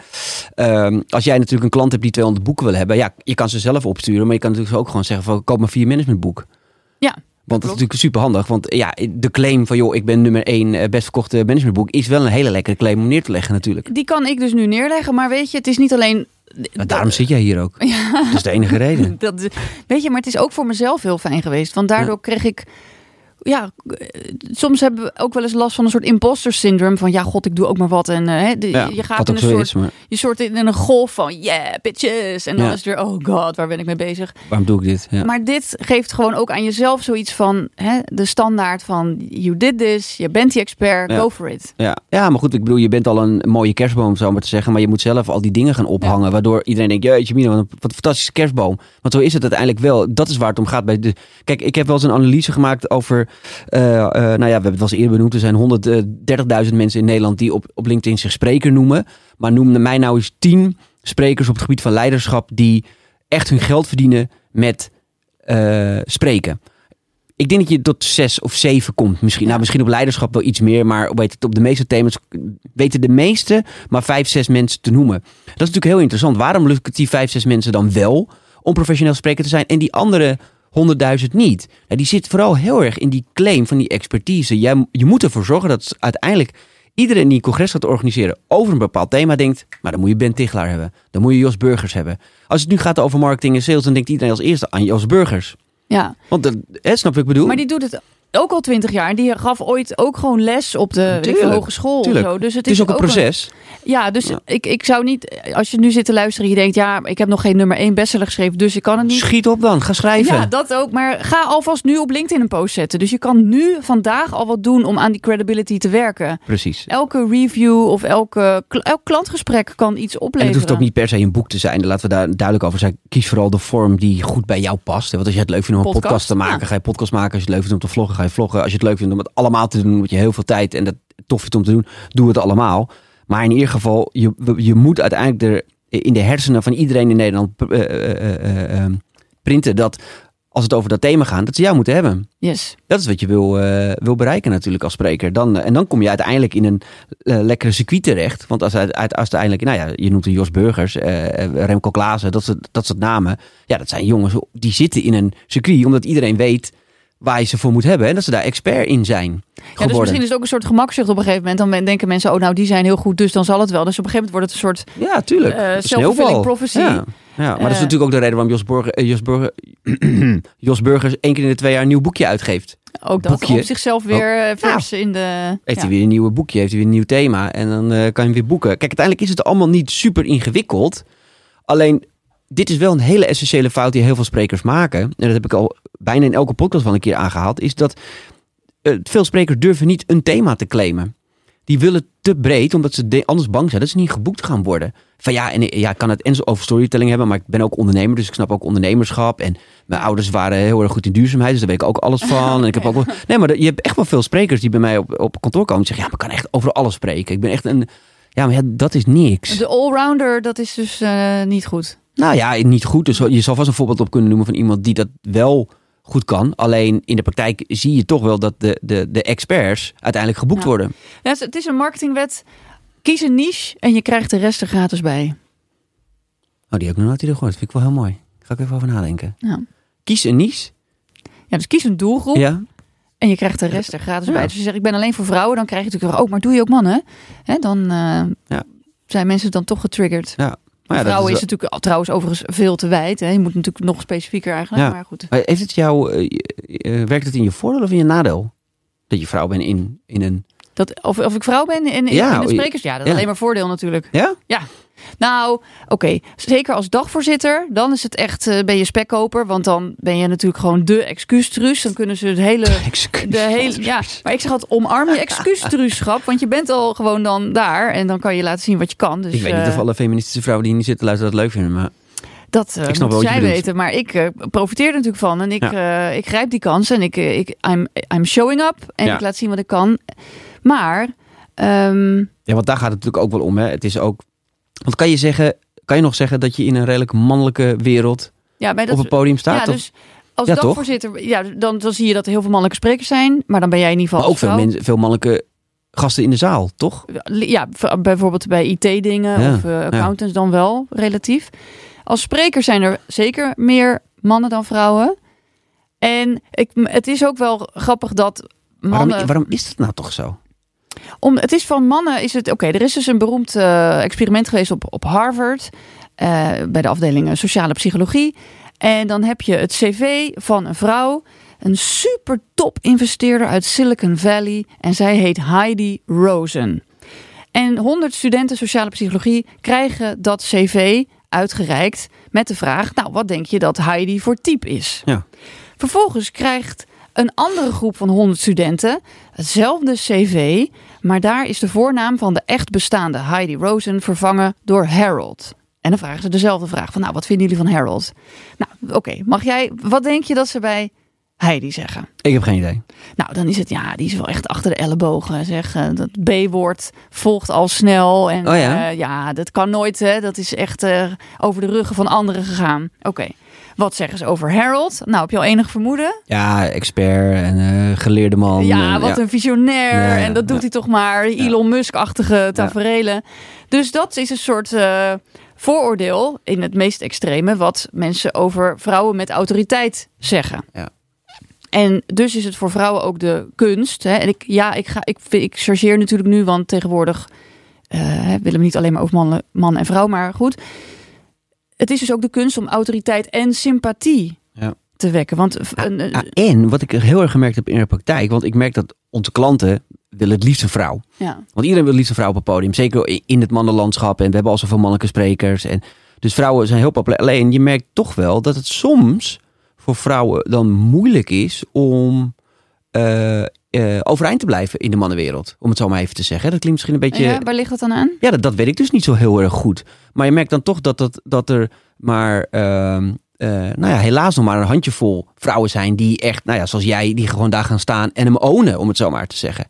Ehm, als jij natuurlijk een klant hebt die 200 boeken wil hebben, ja, je kan ze zelf opsturen, maar je kan natuurlijk ook gewoon zeggen van koop maar vier managementboek. Ja, Want dat is natuurlijk super handig. Want ja, de claim van joh, ik ben nummer 1 best verkochte managementboek is wel een hele lekkere claim om neer te leggen natuurlijk. Die kan ik dus nu neerleggen. Maar weet je, het is niet alleen... Maar daarom zit jij hier ook. Dat is de enige reden. Dat, weet je, maar het is ook voor mezelf heel fijn geweest. Want daardoor kreeg ik. Ja, eh, soms hebben we ook wel eens last van een soort imposter syndrome. Van ja, god, ik doe ook maar wat. En eh, hè, de- Ja, je gaat in een soort, is, maar je soort in een golf van yeah, bitches. En dan Ja. is het weer, oh god, waar ben ik mee bezig? waarom doe ik dit? Ja. Maar dit geeft gewoon ook aan jezelf zoiets van hè, de standaard van you did this, je bent die expert, go for it. Ja. ja, maar goed, ik bedoel, je bent al een mooie kerstboom, zou maar te zeggen. Maar je moet zelf al die dingen gaan ophangen. Waardoor iedereen denkt, jeetje Mina, wat een, wat een fantastische kerstboom. Want zo is het uiteindelijk wel. Dat is waar het om gaat. Bij de... Kijk, ik heb wel eens een analyse gemaakt over... eh, eh, nou ja, we hebben het wel eens eerder benoemd. Er zijn 130.000 mensen in Nederland die op, op LinkedIn zich spreker noemen. Maar noem mij nou eens 10 sprekers op het gebied van leiderschap... die echt hun geld verdienen met eh, spreken. Ik denk dat je tot zes of zeven komt misschien. Nou, misschien op leiderschap wel iets meer, maar op, weet het, op de meeste thema's weten de meeste maar vijf, zes mensen te noemen. Dat is natuurlijk heel interessant. Waarom lukt het die vijf, zes mensen dan wel om professioneel spreker te zijn en die andere honderdduizend niet? Nou, die zit vooral heel erg in die claim van die expertise. Jij, je moet ervoor zorgen dat uiteindelijk iedereen die een congres gaat organiseren over een bepaald thema denkt, maar dan moet je Ben Tichelaar hebben. Dan moet je Jos Burgers hebben. Als het nu gaat over marketing en sales, dan denkt iedereen als eerste aan Jos Burgers. Ja, Want dat, snap ik bedoel? maar die doet het ook al twintig jaar. En die gaf ooit ook gewoon les op de Tuurlijk, hogeschool tuurlijk. of zo. Dus het, het is ook een proces. Ja, dus Ja. Ik, ik zou niet, als je nu zit te luisteren en je denkt, ja, ik heb nog geen nummer één bestseller geschreven, dus ik kan het niet. Schiet op dan, ga schrijven. Ja, dat ook. Maar ga alvast nu op LinkedIn een post zetten. Dus je kan nu vandaag al wat doen om aan die credibility te werken. Precies. Elke review of elke, elk klantgesprek kan iets En opleveren. het hoeft ook niet per se een boek te zijn. Laten we daar duidelijk over zijn. Kies vooral de vorm die goed bij jou past. Want als je het leuk vindt om een Podcast, podcast te maken, ja. ga je podcast maken. Als je het leuk vindt om te vloggen, ga je vloggen. Als je het leuk vindt om het allemaal te doen, want je heel veel tijd en dat tof vindt om te doen, doe het allemaal. Maar in ieder geval, je, je moet uiteindelijk er in de hersenen van iedereen in Nederland eh, eh, eh, printen dat als het over dat thema gaat, dat ze jou moeten hebben. Yes. Dat is wat je wil, wil bereiken natuurlijk als spreker. Dan, en dan kom je uiteindelijk in een lekkere circuit terecht. Want als, uit, als uiteindelijk, nou ja, je noemt Jos Burgers, Remco Klaassen, dat soort, dat soort namen. Ja, dat zijn jongens die zitten in een circuit omdat iedereen weet waar je ze voor moet hebben. En dat ze daar expert in zijn Ja, dus misschien is het ook een soort gemakzucht op een gegeven moment. Dan denken mensen, oh nou, die zijn heel goed, dus dan zal het wel. Dus op een gegeven moment wordt het een soort Ja, tuurlijk. sneeuwbal. prophecy. Ja. Ja, maar dat is Eh. natuurlijk ook de reden waarom Jos, Burger, eh, Jos, Burger, Jos Burgers één keer in de twee jaar een nieuw boekje uitgeeft. Ook dat Boekje. op zichzelf weer eh, vers in de... Heeft ja. hij weer een nieuwe boekje, heeft hij weer een nieuw thema en dan kan je hem weer boeken. Kijk, uiteindelijk is het allemaal niet super ingewikkeld. Alleen, dit is wel een hele essentiële fout die heel veel sprekers maken. En dat heb ik al bijna in elke podcast wel een keer aangehaald. Is dat eh, veel sprekers durven niet een thema te claimen. Die willen te breed, omdat ze de- anders bang zijn dat ze niet geboekt gaan worden. Van ja, en, eh, ja, ik kan het en zo over storytelling hebben, maar ik ben ook ondernemer, dus ik snap ook ondernemerschap. En mijn ouders waren heel erg goed in duurzaamheid, dus daar weet ik ook alles van. En ik heb ook wel, nee, maar je hebt echt wel veel sprekers die bij mij op, op kantoor komen en zeggen, ja, maar ik kan echt over alles spreken. Ik ben echt een, ja, maar ja, dat is niks. De allrounder, dat is dus eh, niet goed. Nou ja, niet goed. Dus je zal vast een voorbeeld op kunnen noemen van iemand die dat wel goed kan. Alleen in de praktijk zie je toch wel dat de, de, de experts uiteindelijk geboekt Ja. worden. Ja, het is- een marketingwet. Kies een niche en je krijgt de rest er gratis bij. Oh, die heb ik nog nooit eerder gehoord. Vind ik wel heel mooi. Ga ik even over nadenken. Ja. Kies een niche. Ja, dus kies een doelgroep Ja. En je krijgt de rest er gratis Ja. bij. Dus je zegt, ik ben alleen voor vrouwen. Dan krijg je natuurlijk, ook, oh, maar doe je ook mannen? Hè, dan eh, Ja. zijn mensen dan toch getriggerd. Maar ja, dat vrouwen is, wel- natuurlijk trouwens overigens veel te wijd. Hè. Je moet natuurlijk nog specifieker eigenlijk. Ja. Maar goed. Maar heeft het jou, eh, eh, werkt het in je voordeel of in je nadeel? Dat je vrouw bent in, in een... Dat, of, of ik vrouw ben in, in, Ja, in de o- sprekers? Ja, dat is ja. alleen maar voordeel natuurlijk. Ja? Nou, oké. Zeker als dagvoorzitter, dan is het echt, eh, ben je spekkoper. Want dan ben je natuurlijk gewoon de excuustruus. Dan kunnen ze het hele... De hele, ja, maar ik zeg altijd omarm je excuustruuschap. Want je bent al gewoon dan daar. En dan kan je laten zien wat je kan. Dus, ik weet niet eh, of alle feministische vrouwen die hier niet zitten luisteren dat leuk vinden. Maar Dat uh, moeten wat je zij weten. Maar ik eh, profiteer er natuurlijk van. En ik, eh, ik grijp die kans. En ik, eh, ik, I'm, I'm showing up. En Ja. ik laat zien wat ik kan. Maar... ehm, ja, want daar gaat het natuurlijk ook wel om. Hè. Het is ook... Want kan je, zeggen, kan je nog zeggen dat je in een redelijk mannelijke wereld ja, bij dat, op een podium staat? ja, dus als Ja, dagvoorzitter... Ja, dan, dan zie je dat er heel veel mannelijke sprekers zijn. Maar dan ben jij in ieder geval maar ook veel, mensen, veel mannelijke gasten in de zaal, toch? Ja, bijvoorbeeld bij IT-dingen Ja, of eh, accountants dan wel, relatief. Als spreker zijn er zeker meer mannen dan vrouwen. En ik, het is ook wel grappig dat mannen... Waarom, waarom is dat nou toch zo? Om, het is van mannen is het... Oké, er is dus een beroemd eh, experiment geweest op, op Harvard. eh, bij de afdeling eh, sociale psychologie. En dan heb je het cv van een vrouw. Een super top investeerder uit Silicon Valley. En zij heet Heidi Rosen. En 100 studenten sociale psychologie krijgen dat cv uitgereikt met de vraag: Nou, wat denk je dat Heidi voor type is? Ja. Vervolgens krijgt een andere groep van 100 studenten hetzelfde cv, maar daar is de voornaam van de echt bestaande Heidi Rosen vervangen door Harold. En dan vragen ze dezelfde vraag: van, Nou, wat vinden jullie van Harold? Nou, oké, mag jij, wat denk je dat ze bij Heidi zeggen? Ik heb geen idee. Nou, dan is het, ja, die is wel echt achter de ellebogen. Zeg, Eh, dat B-woord volgt al snel. En Oh ja? eh, ja, dat kan nooit, hè. Dat is echt eh, over de ruggen van anderen gegaan. Oké, wat zeggen ze over Harold? Nou, heb je al enig vermoeden? Ja, expert en geleerde man. ja, en, wat een visionair. Ja, en dat doet hij toch maar. Elon Musk-achtige taferelen. Dus dat is een soort vooroordeel in het meest extreme... wat mensen over vrouwen met autoriteit zeggen. Ja. En dus is het voor vrouwen ook de kunst. Hè? En ik, ja, ik, ga, ik, ik chargeer natuurlijk nu, want tegenwoordig eh, willen we niet alleen maar over mannen, man en vrouw, maar goed. Het is dus ook de kunst om autoriteit en sympathie Ja. te wekken. Want een- Ah, en wat ik heel erg gemerkt heb in de praktijk, want ik merk dat onze klanten willen het liefst een vrouw. ja. Want iedereen wil het liefst een vrouw op het podium. Zeker in het mannenlandschap. En we hebben al zoveel mannelijke sprekers. En dus vrouwen zijn heel populair. Alleen je merkt toch wel dat het soms voor vrouwen dan moeilijk is om eh, eh, overeind te blijven in de mannenwereld. Om het zo maar even te zeggen. Dat klinkt misschien een beetje... ja, waar ligt dat dan aan? Ja, dat, dat weet ik dus niet zo heel erg goed. Maar je merkt dan toch dat, dat, dat er maar, ehm, eh, nou ja, helaas nog maar een handjevol vrouwen zijn die echt, nou ja, zoals jij, die gewoon daar gaan staan en hem ownen, om het zo maar te zeggen.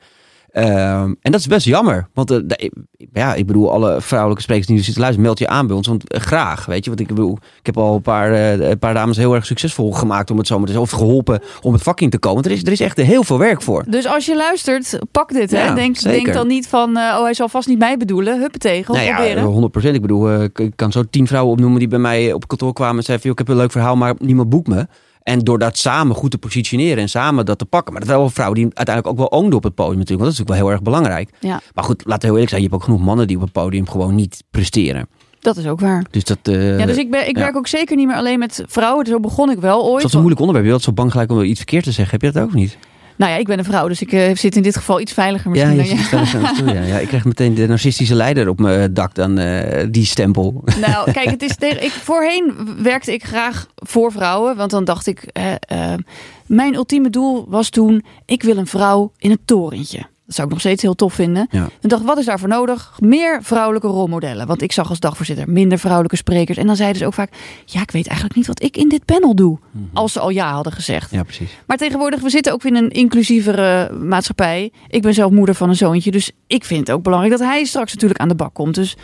Ehm, en dat is best jammer. Want eh, de- ja, ik bedoel, alle vrouwelijke sprekers die nu zitten luisteren, meld je aan bij ons. Want eh, graag, weet je. Want ik bedoel, ik heb al een paar, eh, een paar dames heel erg succesvol gemaakt om het zo maar te. Of geholpen om het vak in te komen. Er is, er is echt heel veel werk voor. Dus als je luistert, pak dit. Hè? Ja, Denk, denk dan niet van, oh, hij zal vast niet mij bedoelen. Huppatee, gewoon Nou ja, proberen. 100% Ik bedoel, ik kan zo tien vrouwen opnoemen die bij mij op kantoor kwamen en zeiden: van, "Joh, Ik heb een leuk verhaal, maar niemand boekt me. En door dat samen goed te positioneren en samen dat te pakken. Maar dat zijn wel vrouwen die uiteindelijk ook wel oogden op het podium natuurlijk. Want dat is natuurlijk wel heel erg belangrijk. Ja, Maar goed, laten we heel eerlijk zijn. Je hebt ook genoeg mannen die op het podium gewoon niet presteren. dat is ook waar. Dus dat, eh, ja, dus ik, ben, ik ja. werk ook zeker niet meer alleen met vrouwen. Zo begon ik wel ooit. dat is een moeilijk onderwerp. Je bent zo bang gelijk om iets verkeerd te zeggen. Heb je dat ook niet? Nou ja, ik ben een vrouw, dus ik eh, zit in dit geval iets veiliger Ja, misschien. je dan zit doen, ja. ja. Ik krijg meteen de narcistische leider op mijn dak dan eh, die stempel. Nou, kijk, het is tegen, ik, voorheen werkte ik graag voor vrouwen. Want dan dacht ik, eh, eh, mijn ultieme doel was toen... ik wil een vrouw in het torentje. Dat zou ik nog steeds heel tof vinden. Ja. Dacht wat is daarvoor nodig? Meer vrouwelijke rolmodellen. Want ik zag als dagvoorzitter minder vrouwelijke sprekers. En dan zeiden ze ook vaak... ja, ik weet eigenlijk niet wat ik in dit panel doe. Als ze al ja hadden gezegd. ja, precies. Maar tegenwoordig, we zitten ook in een inclusievere maatschappij. Ik ben zelf moeder van een zoontje. Dus ik vind het ook belangrijk dat hij straks natuurlijk aan de bak komt. Dus,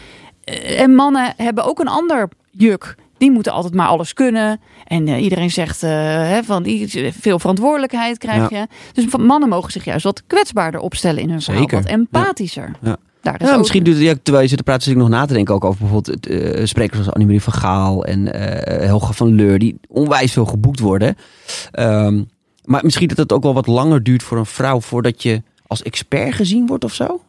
eh, en mannen hebben ook een ander juk. Die moeten altijd maar alles kunnen. En eh, iedereen zegt eh, hè, van veel verantwoordelijkheid krijg je. Dus mannen mogen zich juist wat kwetsbaarder opstellen in hun verhaal. Zeker. Wat empathischer. Ja. Daar is Ja, ook- misschien doet het, ja, terwijl je zit te praten, zit ik nog na te denken ook over bijvoorbeeld eh, sprekers als Annemarie van Gaal en Helga van Leur, die onwijs veel geboekt worden. Ehm, Maar misschien dat het ook wel wat langer duurt voor een vrouw voordat je als expert gezien wordt of zo?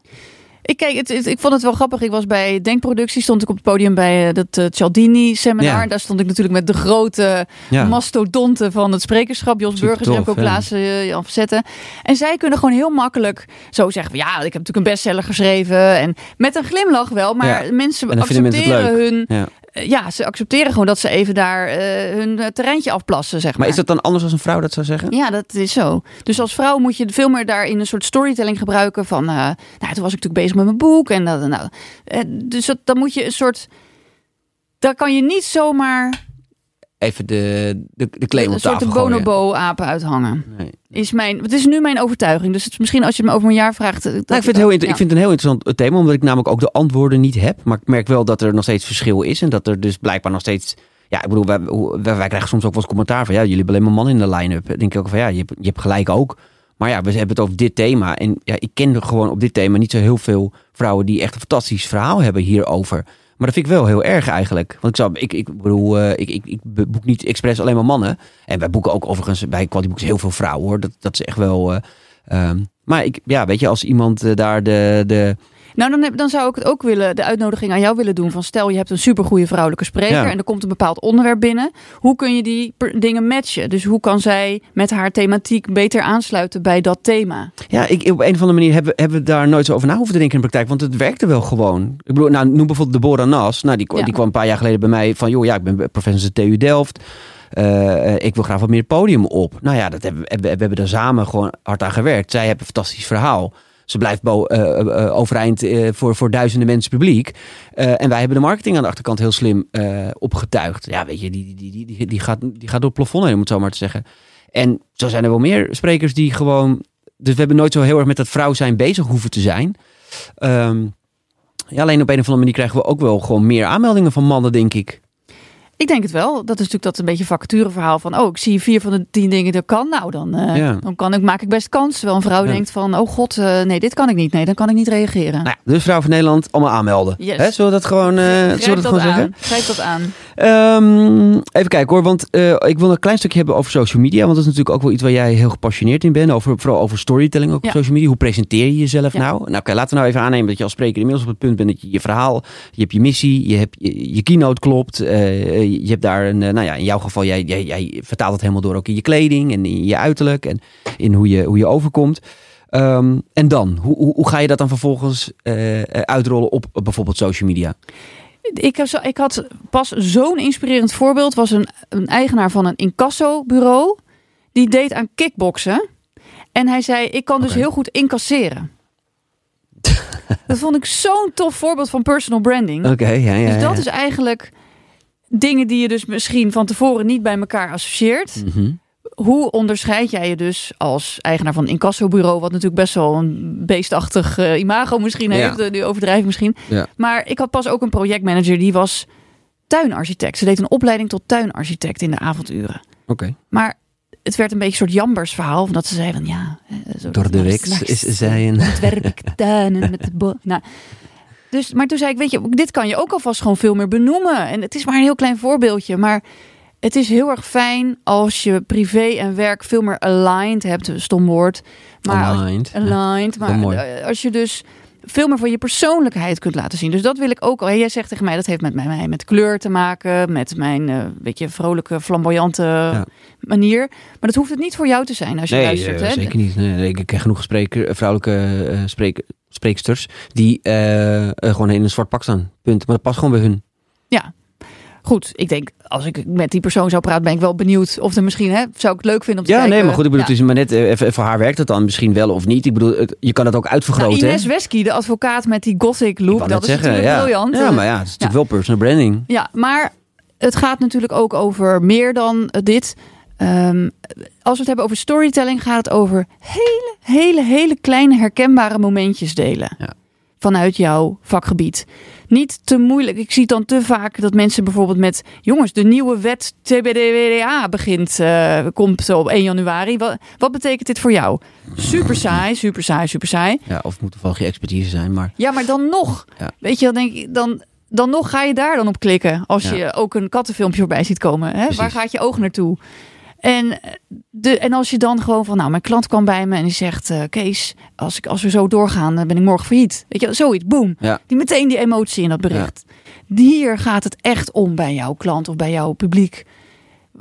Ik, kijk, het, ik vond het wel grappig. Ik was bij Denkproductie, stond ik op het podium bij uh, dat uh, Cialdini seminar. Daar stond ik natuurlijk met de grote ja. mastodonten van het sprekerschap. Jos Burgers, Remco Klaassen, uh, Jan Verzetten. En zij kunnen gewoon heel makkelijk zo zeggen. Ja, ik heb natuurlijk een bestseller geschreven. En met een glimlach wel. Maar ja. mensen accepteren hun ja, ze accepteren gewoon dat ze even daar uh, hun terreintje afplassen, zeg maar. Maar is dat dan anders als een vrouw dat zou zeggen? Ja, dat is zo. Dus als vrouw moet je veel meer daar in een soort storytelling gebruiken van... Uh, nou, toen was ik natuurlijk bezig met mijn boek en dat... Nou, dus dat, dan moet je een soort... Daar kan je niet zomaar even de, de, de claim op Een soort bonobo-apen uithangen. Nee. Is mijn, het is nu mijn overtuiging. Dus het is misschien als je me over een jaar vraagt... Nou, ik, vind het heel, ik vind het een heel interessant thema. Omdat ik namelijk ook de antwoorden niet heb. Maar ik merk wel dat er nog steeds verschil is. En dat er dus blijkbaar nog steeds... Ja, ik bedoel, wij, wij, wij krijgen soms ook wel eens commentaar van... Ja, jullie hebben alleen maar mannen in de line-up. Denk ik ook van ja, je hebt, je hebt gelijk ook. Maar ja, we hebben het over dit thema. En ja, ik ken gewoon op dit thema niet zo heel veel vrouwen... die echt een fantastisch verhaal hebben hierover. Maar dat vind ik wel heel erg eigenlijk. Want ik, zou, ik, ik bedoel, uh, ik, ik, ik boek niet expres alleen maar mannen. En wij boeken ook overigens bij Quality heel veel vrouwen hoor. Dat, dat is echt wel... Uh, um, maar ik, ja, weet je, als iemand uh, daar de, de, nou, dan, dan zou ik het ook willen, de uitnodiging aan jou willen doen. Van stel, je hebt een supergoeie vrouwelijke spreker en er komt een bepaald onderwerp binnen. Hoe kun je die dingen matchen? Dus hoe kan zij met haar thematiek beter aansluiten bij dat thema? Ja, ik, op een of andere manier hebben, hebben we daar nooit zo over na hoeven te denken in de praktijk. Want het werkte wel gewoon. Ik bedoel, nou, noem bijvoorbeeld Deborah Nas. Nou, die, die kwam een paar jaar geleden bij mij van, joh, ja, ik ben professor TU Delft. Uh, ik wil graag wat meer podium op. Nou ja, dat hebben, we, we hebben er samen gewoon hard aan gewerkt. Zij hebben een fantastisch verhaal. Ze blijft bo uh, overeind voor, voor duizenden mensen publiek. en wij hebben de marketing aan de achterkant heel slim opgetuigd. Ja, weet je, die, die, die, die, die, gaat, die gaat door het plafond heen, om het zo maar te zeggen. En zo zijn er wel meer sprekers die gewoon... Dus we hebben nooit zo heel erg met dat vrouw zijn bezig hoeven te zijn. Um, ja, alleen op een of andere manier krijgen we ook wel gewoon meer aanmeldingen van mannen, denk ik. Ik denk het wel. Dat is natuurlijk dat een beetje vacatureverhaal van... oh, ik zie vier van de tien dingen dat kan. Nou, dan, uh, dan kan ik, maak ik best kans. Terwijl een vrouw denkt van... oh god, uh, nee, dit kan ik niet. Nee, dan kan ik niet reageren. Nou, dus vrouw van Nederland, allemaal aanmelden. Yes. Hè, zullen we dat gewoon, uh, zullen we dat, gewoon zeggen? Grijp dat aan. Um, even kijken hoor, want ik wil een klein stukje hebben over social media. Want dat is natuurlijk ook wel iets waar jij heel gepassioneerd in bent. Over, vooral over storytelling ook ja. op social media. Hoe presenteer je jezelf ja. nou? Nou, oké, laten we nou even aannemen dat je als spreker inmiddels op het punt bent... dat je je verhaal, je hebt je missie, je, hebt, je, je keynote klopt. je hebt daar een nou ja, in jouw geval, jij, jij, jij vertaalt het helemaal door ook in je kleding en in je uiterlijk en in hoe je, hoe je overkomt. Um, en dan, hoe, hoe, hoe, ga je dat dan vervolgens uh, uitrollen op, bijvoorbeeld social media? Ik, ik had pas zo'n inspirerend voorbeeld. Was een, een eigenaar van een incassobureau. Die deed aan kickboksen. En hij zei, ik kan dus heel goed incasseren. dat vond ik zo'n tof voorbeeld van personal branding. Oké, okay, ja, ja, Dus dat is eigenlijk dingen die je dus misschien van tevoren niet bij elkaar associeert. Mm -hmm. Hoe onderscheid jij je dus als eigenaar van een incassobureau, wat natuurlijk best wel een beestachtig uh, imago misschien heeft, nu overdrijf misschien. Ja. Maar ik had pas ook een projectmanager die was tuinarchitect. Ze deed een opleiding tot tuinarchitect in de avonduren. Oké. Okay. Maar het werd een beetje een soort jambers verhaal. Omdat ze zei van ja. Zo, Door de week is zij een. Ontwerp ik tuinen met de Nou, dus, maar toen zei ik, weet je, dit kan je ook alvast gewoon veel meer benoemen. En het is maar een heel klein voorbeeldje, maar het is heel erg fijn als je privé en werk veel meer aligned hebt. Stom woord. Maar aligned. Aligned. Maar als je dus veel meer van je persoonlijkheid kunt laten zien. Dus dat wil ik ook al. Jij zegt tegen mij, dat heeft met mij met kleur te maken, met mijn uh, weet je, vrolijke, flamboyante ja. manier. Maar dat hoeft het niet voor jou te zijn als je nee, luistert. Uh, hè? Zeker niet. Nee, ik ken genoeg spreker, vrouwelijke uh, spreek, spreeksters die gewoon in een zwart pak staan. Punt. Maar dat past gewoon bij hun. Goed, ik denk, als ik met die persoon zou praten, ben ik wel benieuwd of er misschien, hè, zou ik het leuk vinden om te ja, kijken. nee, maar goed, ik bedoel, ja. het is maar net, even, voor haar werkt het dan misschien wel of niet. Ik bedoel, het, je kan het ook uitvergroten. Nou, Ines Wesky, de advocaat met die gothic look, dat is zeggen, natuurlijk ja. briljant. Ja, maar ja, het is natuurlijk wel personal branding. Ja, maar het gaat natuurlijk ook over meer dan dit. Um, als we het hebben over storytelling, gaat het over hele, hele, hele kleine herkenbare momentjes delen. Ja. Vanuit jouw vakgebied. Niet te moeilijk. Ik zie dan te vaak dat mensen bijvoorbeeld met... jongens, de nieuwe wet TBDWDA begint, uh, komt zo op 1 januari. Wat, wat betekent dit voor jou? Super saai, super saai, super saai. Ja, of moet toevallig je expertise zijn, maar... Ja, maar dan nog. Ja. Weet je, dan denk ik... Dan, dan nog ga je daar dan op klikken. Als Ja. je ook een kattenfilmpje voorbij ziet komen. Hè? Waar gaat je oog naartoe? En, de, en als je dan gewoon van, nou, mijn klant kwam bij me en die zegt, uh, Kees, als, ik, als we zo doorgaan, dan ben ik morgen failliet. Weet je, zoiets, boom. Ja. Die meteen die emotie in dat bericht. Hier gaat het echt om bij jouw klant of bij jouw publiek.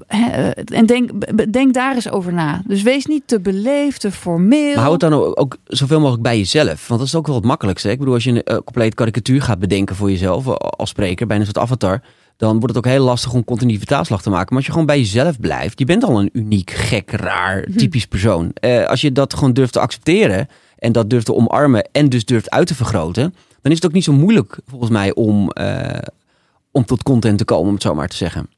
Eh, En denk, denk daar eens over na. Dus wees niet te beleefd, te formeel. Maar hou het dan ook, ook zoveel mogelijk bij jezelf. Want dat is ook wel het makkelijkste. Ik bedoel, als je een uh, compleet karikatuur gaat bedenken voor jezelf als spreker, bijna een soort avatar, dan wordt het ook heel lastig om continu die vertaalslag te maken. Maar als je gewoon bij jezelf blijft, je bent al een uniek, gek, raar, typisch persoon. Uh, als je dat gewoon durft te accepteren en dat durft te omarmen en dus durft uit te vergroten, dan is het ook niet zo moeilijk volgens mij om, uh, om tot content te komen, om het zo maar te zeggen.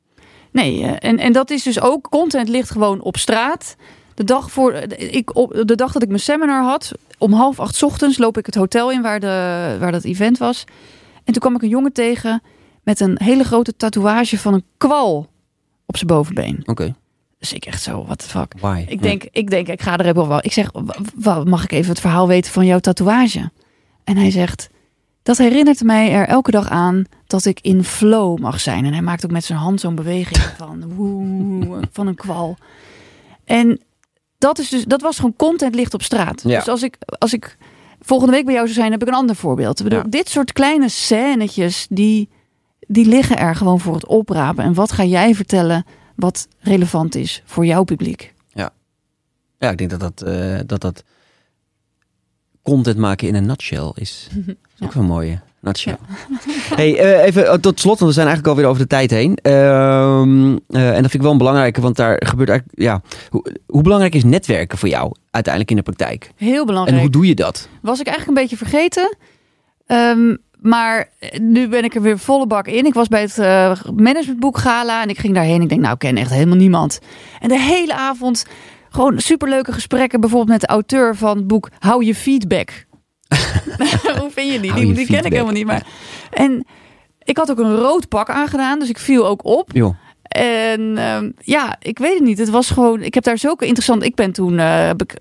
Nee, eh, en, en dat is dus ook, content ligt gewoon op straat. De dag, voor, ik, op, de dag dat ik mijn seminar had, om half acht ochtends loop ik het hotel in waar, de, waar dat event was. En toen kwam ik een jongen tegen met een hele grote tatoeage van een kwal op zijn bovenbeen. Oké. Okay. Dus ik echt zo, what the fuck. Why? Ik denk, ik denk, ik ga er even wel. Ik zeg, mag ik even het verhaal weten van jouw tatoeage? En hij zegt, dat herinnert mij er elke dag aan dat ik in flow mag zijn. En hij maakt ook met zijn hand zo'n beweging van, woe, van een kwal. En dat, is dus, dat was gewoon content licht op straat. Ja. Dus als ik, als ik volgende week bij jou zou zijn, heb ik een ander voorbeeld. Ik bedoel, Ja. Dit soort kleine scènetjes, die, die liggen er gewoon voor het oprapen. En wat ga jij vertellen wat relevant is voor jouw publiek? Ja, ik denk dat dat, uh, dat, dat content maken in een nutshell is. Dat is Ja. ook wel een mooie. Nutshell. Hey, uh, even tot slot, want we zijn eigenlijk alweer over de tijd heen. Uh, uh, en dat vind ik wel een belangrijke, want daar gebeurt eigenlijk... Ja, hoe, hoe, belangrijk is netwerken voor jou uiteindelijk in de praktijk? Heel belangrijk. En hoe doe je dat? Was ik eigenlijk een beetje vergeten. Um, maar nu ben ik er weer volle bak in. Ik was bij het uh, managementboek gala en ik ging daarheen. Ik denk, nou, ik ken echt helemaal niemand. En de hele avond gewoon superleuke gesprekken. Bijvoorbeeld met de auteur van het boek Hou je feedback. Hoe vind je die? Die, die ken ik helemaal niet. Maar... En ik had ook een rood pak aangedaan, dus ik viel ook op. Jo. En um, ja, ik weet het niet. Het was gewoon. Ik heb daar zulke interessant. Ik ben toen uh, heb ik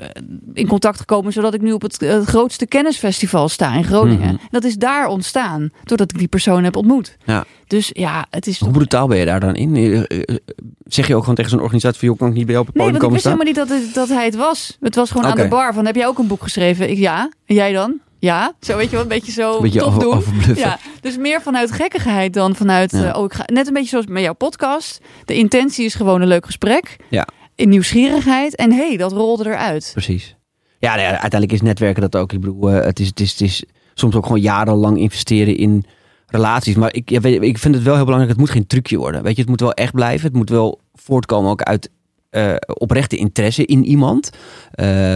in contact gekomen, zodat ik nu op het, het grootste kennisfestival sta in Groningen. Mhm. Mm -hmm. Dat is daar ontstaan, doordat ik die persoon heb ontmoet. Ja. Dus ja, het is. Hoe brutaal ben je daar dan in? Eh, Zeg je ook gewoon tegen zo'n organisatie: van, kan ik niet bij jou op het nee, podium want ik komen wist staan? helemaal niet dat, het, dat hij het was. Het was gewoon okay. aan de bar van: heb jij ook een boek geschreven? Ik ja. En jij dan? Ja, zo weet je wel, een beetje zo een beetje tof over, doen. Overbluffen. Ja, dus meer vanuit gekkigheid dan vanuit, ja. uh, oh, ik ga, net een beetje zoals met jouw podcast. De intentie is gewoon een leuk gesprek. Ja. In nieuwsgierigheid. En hé, hey, dat rolde eruit. Precies. Ja, nee, uiteindelijk is netwerken dat ook. Ik bedoel, uh, het, is, het, is, het is soms ook gewoon jarenlang investeren in relaties. Maar ik, ja, weet, ik vind het wel heel belangrijk, het moet geen trucje worden. Weet je, het moet wel echt blijven. Het moet wel voortkomen ook uit uh, oprechte interesse in iemand.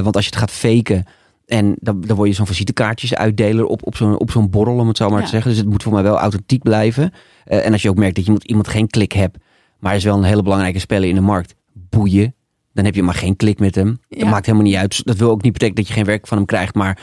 Want als je het gaat faken... En dan, dan word je zo'n visitekaartjes uitdeler op, op zo'n op zo'n borrel, om het zo maar Ja. te zeggen. Dus het moet voor mij wel authentiek blijven. Eh, en als je ook merkt dat je iemand, iemand geen klik hebt, maar hij is wel een hele belangrijke speler in de markt, boeien. Dan heb je maar geen klik met hem. Ja. Dat maakt helemaal niet uit. Dat wil ook niet betekenen dat je geen werk van hem krijgt. Maar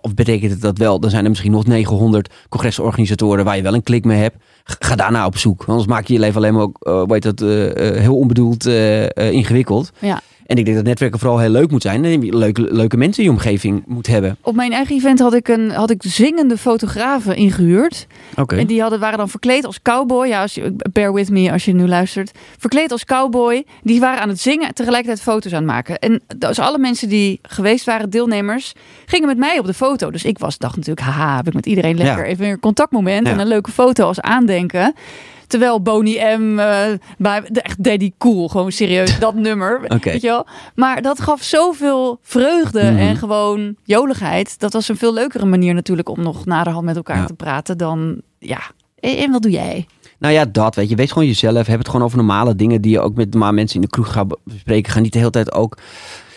of betekent het dat wel, dan zijn er misschien nog 900 congresorganisatoren waar je wel een klik mee hebt. Ga daarna op zoek. Anders maak je je leven alleen maar ook, uh, weet dat, uh, uh, heel onbedoeld ingewikkeld. Ja. En ik denk dat netwerken vooral heel leuk moet zijn. En je leuke, leuke mensen in je omgeving moet hebben. Op mijn eigen event had ik, een, had ik zingende fotografen ingehuurd. Oké. En die hadden, waren dan verkleed als cowboy. Ja, als je, bear with me als je nu luistert. Verkleed als cowboy. Die waren aan het zingen en tegelijkertijd foto's aan het maken. En dus alle mensen die geweest waren, deelnemers, gingen met mij op de foto. Dus ik was, dacht natuurlijk, haha, heb ik met iedereen lekker Ja. even een contactmoment. Ja. En een leuke foto als aandenken. Terwijl Boney M, uh, bij, echt Daddy Cool, gewoon serieus, dat nummer. Weet je wel? Maar dat gaf zoveel vreugde Mhm. en gewoon joligheid. Dat was een veel leukere manier natuurlijk om nog naderhand met elkaar Ja. te praten dan, ja. En, en wat doe jij? Nou ja, dat weet je. Wees gewoon jezelf. Heb het gewoon over normale dingen die je ook met normale mensen in de kroeg gaat bespreken. Ga niet de hele tijd ook.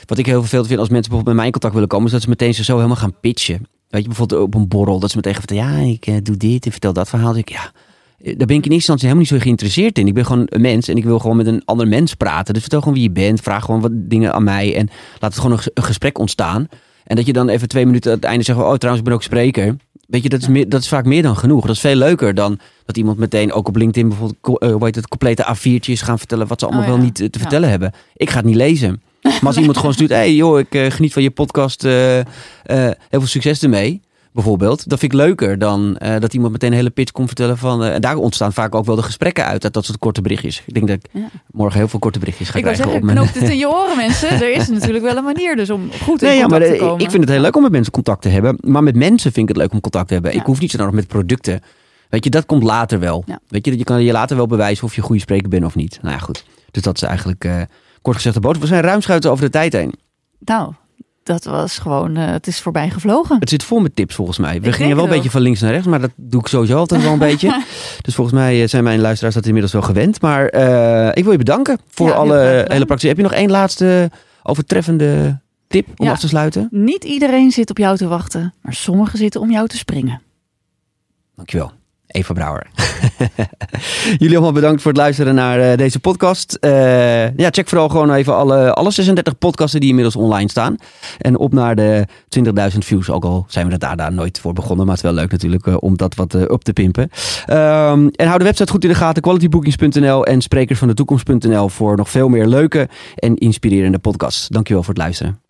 Wat ik heel vervelend vind als mensen bijvoorbeeld met mij in contact willen komen, is dat ze meteen zo helemaal gaan pitchen. Weet je, bijvoorbeeld op een borrel, dat ze meteen gaan vertellen, ja, ik uh, doe dit en vertel dat verhaal. Dus ik, ja, daar ben ik in eerste instantie helemaal niet zo geïnteresseerd in. Ik ben gewoon een mens en ik wil gewoon met een ander mens praten. Dus vertel gewoon wie je bent, vraag gewoon wat dingen aan mij en laat het gewoon een, gesprek ontstaan. En dat je dan even twee minuten aan het einde zegt, oh trouwens, ik ben ook spreker. Weet je, dat is, meer, dat is vaak meer dan genoeg. Dat is veel leuker dan dat iemand meteen ook op LinkedIn bijvoorbeeld, uh, hoe heet het, complete A4'tjes gaan vertellen wat ze allemaal Oh ja. wel niet uh, te Ja. vertellen hebben. Ik ga het niet lezen. Maar als iemand gewoon stuurt, hey, joh, ik uh, geniet van je podcast, uh, heel veel succes ermee. Bijvoorbeeld. Dat vind ik leuker dan eh, dat iemand meteen een hele pitch komt vertellen van... eh, en daar ontstaan vaak ook wel de gesprekken uit, uit dat soort korte berichtjes. Ik denk dat ik Ja. morgen heel veel korte berichtjes ga Ik krijgen. zeggen, op mijn- knoop het in je oren mensen. Er is natuurlijk wel een manier dus om goed in Nee, ja, maar contact te eh, komen. ik vind het heel leuk om met mensen contact te hebben. Maar met mensen vind ik het leuk om contact te hebben. Ja. Ik hoef niet zo nodig met producten. Weet je, dat komt later wel. Weet je, je kan je later wel bewijzen of je goede spreker bent of niet. Nou ja, goed. Dus dat is eigenlijk kort gezegd de boodschap. We zijn ruimschuiten over de tijd heen. Nou, dat was gewoon, eh, het is voorbij gevlogen. Het zit vol met tips volgens mij. We gingen wel een beetje van links naar rechts, maar dat doe ik sowieso altijd wel een beetje. Dus volgens mij eh, zijn mijn luisteraars dat inmiddels wel gewend. Maar eh, ik wil je bedanken voor Ja, alle hele praktische. Heb je nog één laatste overtreffende tip om Ja. af te sluiten? Niet iedereen zit op jou te wachten, maar sommigen zitten om jou te springen. Dankjewel. Eva Brouwer. Jullie allemaal bedankt voor het luisteren naar eh, deze podcast. Eh, ja, check vooral gewoon even alle, alle 36 podcasten die inmiddels online staan. En op naar de 20.000 views. Ook al zijn we er daar, daar nooit voor begonnen. Maar het is wel leuk natuurlijk eh, om dat wat op te pimpen. Ehm, en hou de website goed in de gaten. qualitybookings.nl en sprekersvandetoekomst.nl voor nog veel meer leuke en inspirerende podcasts. Dankjewel voor het luisteren.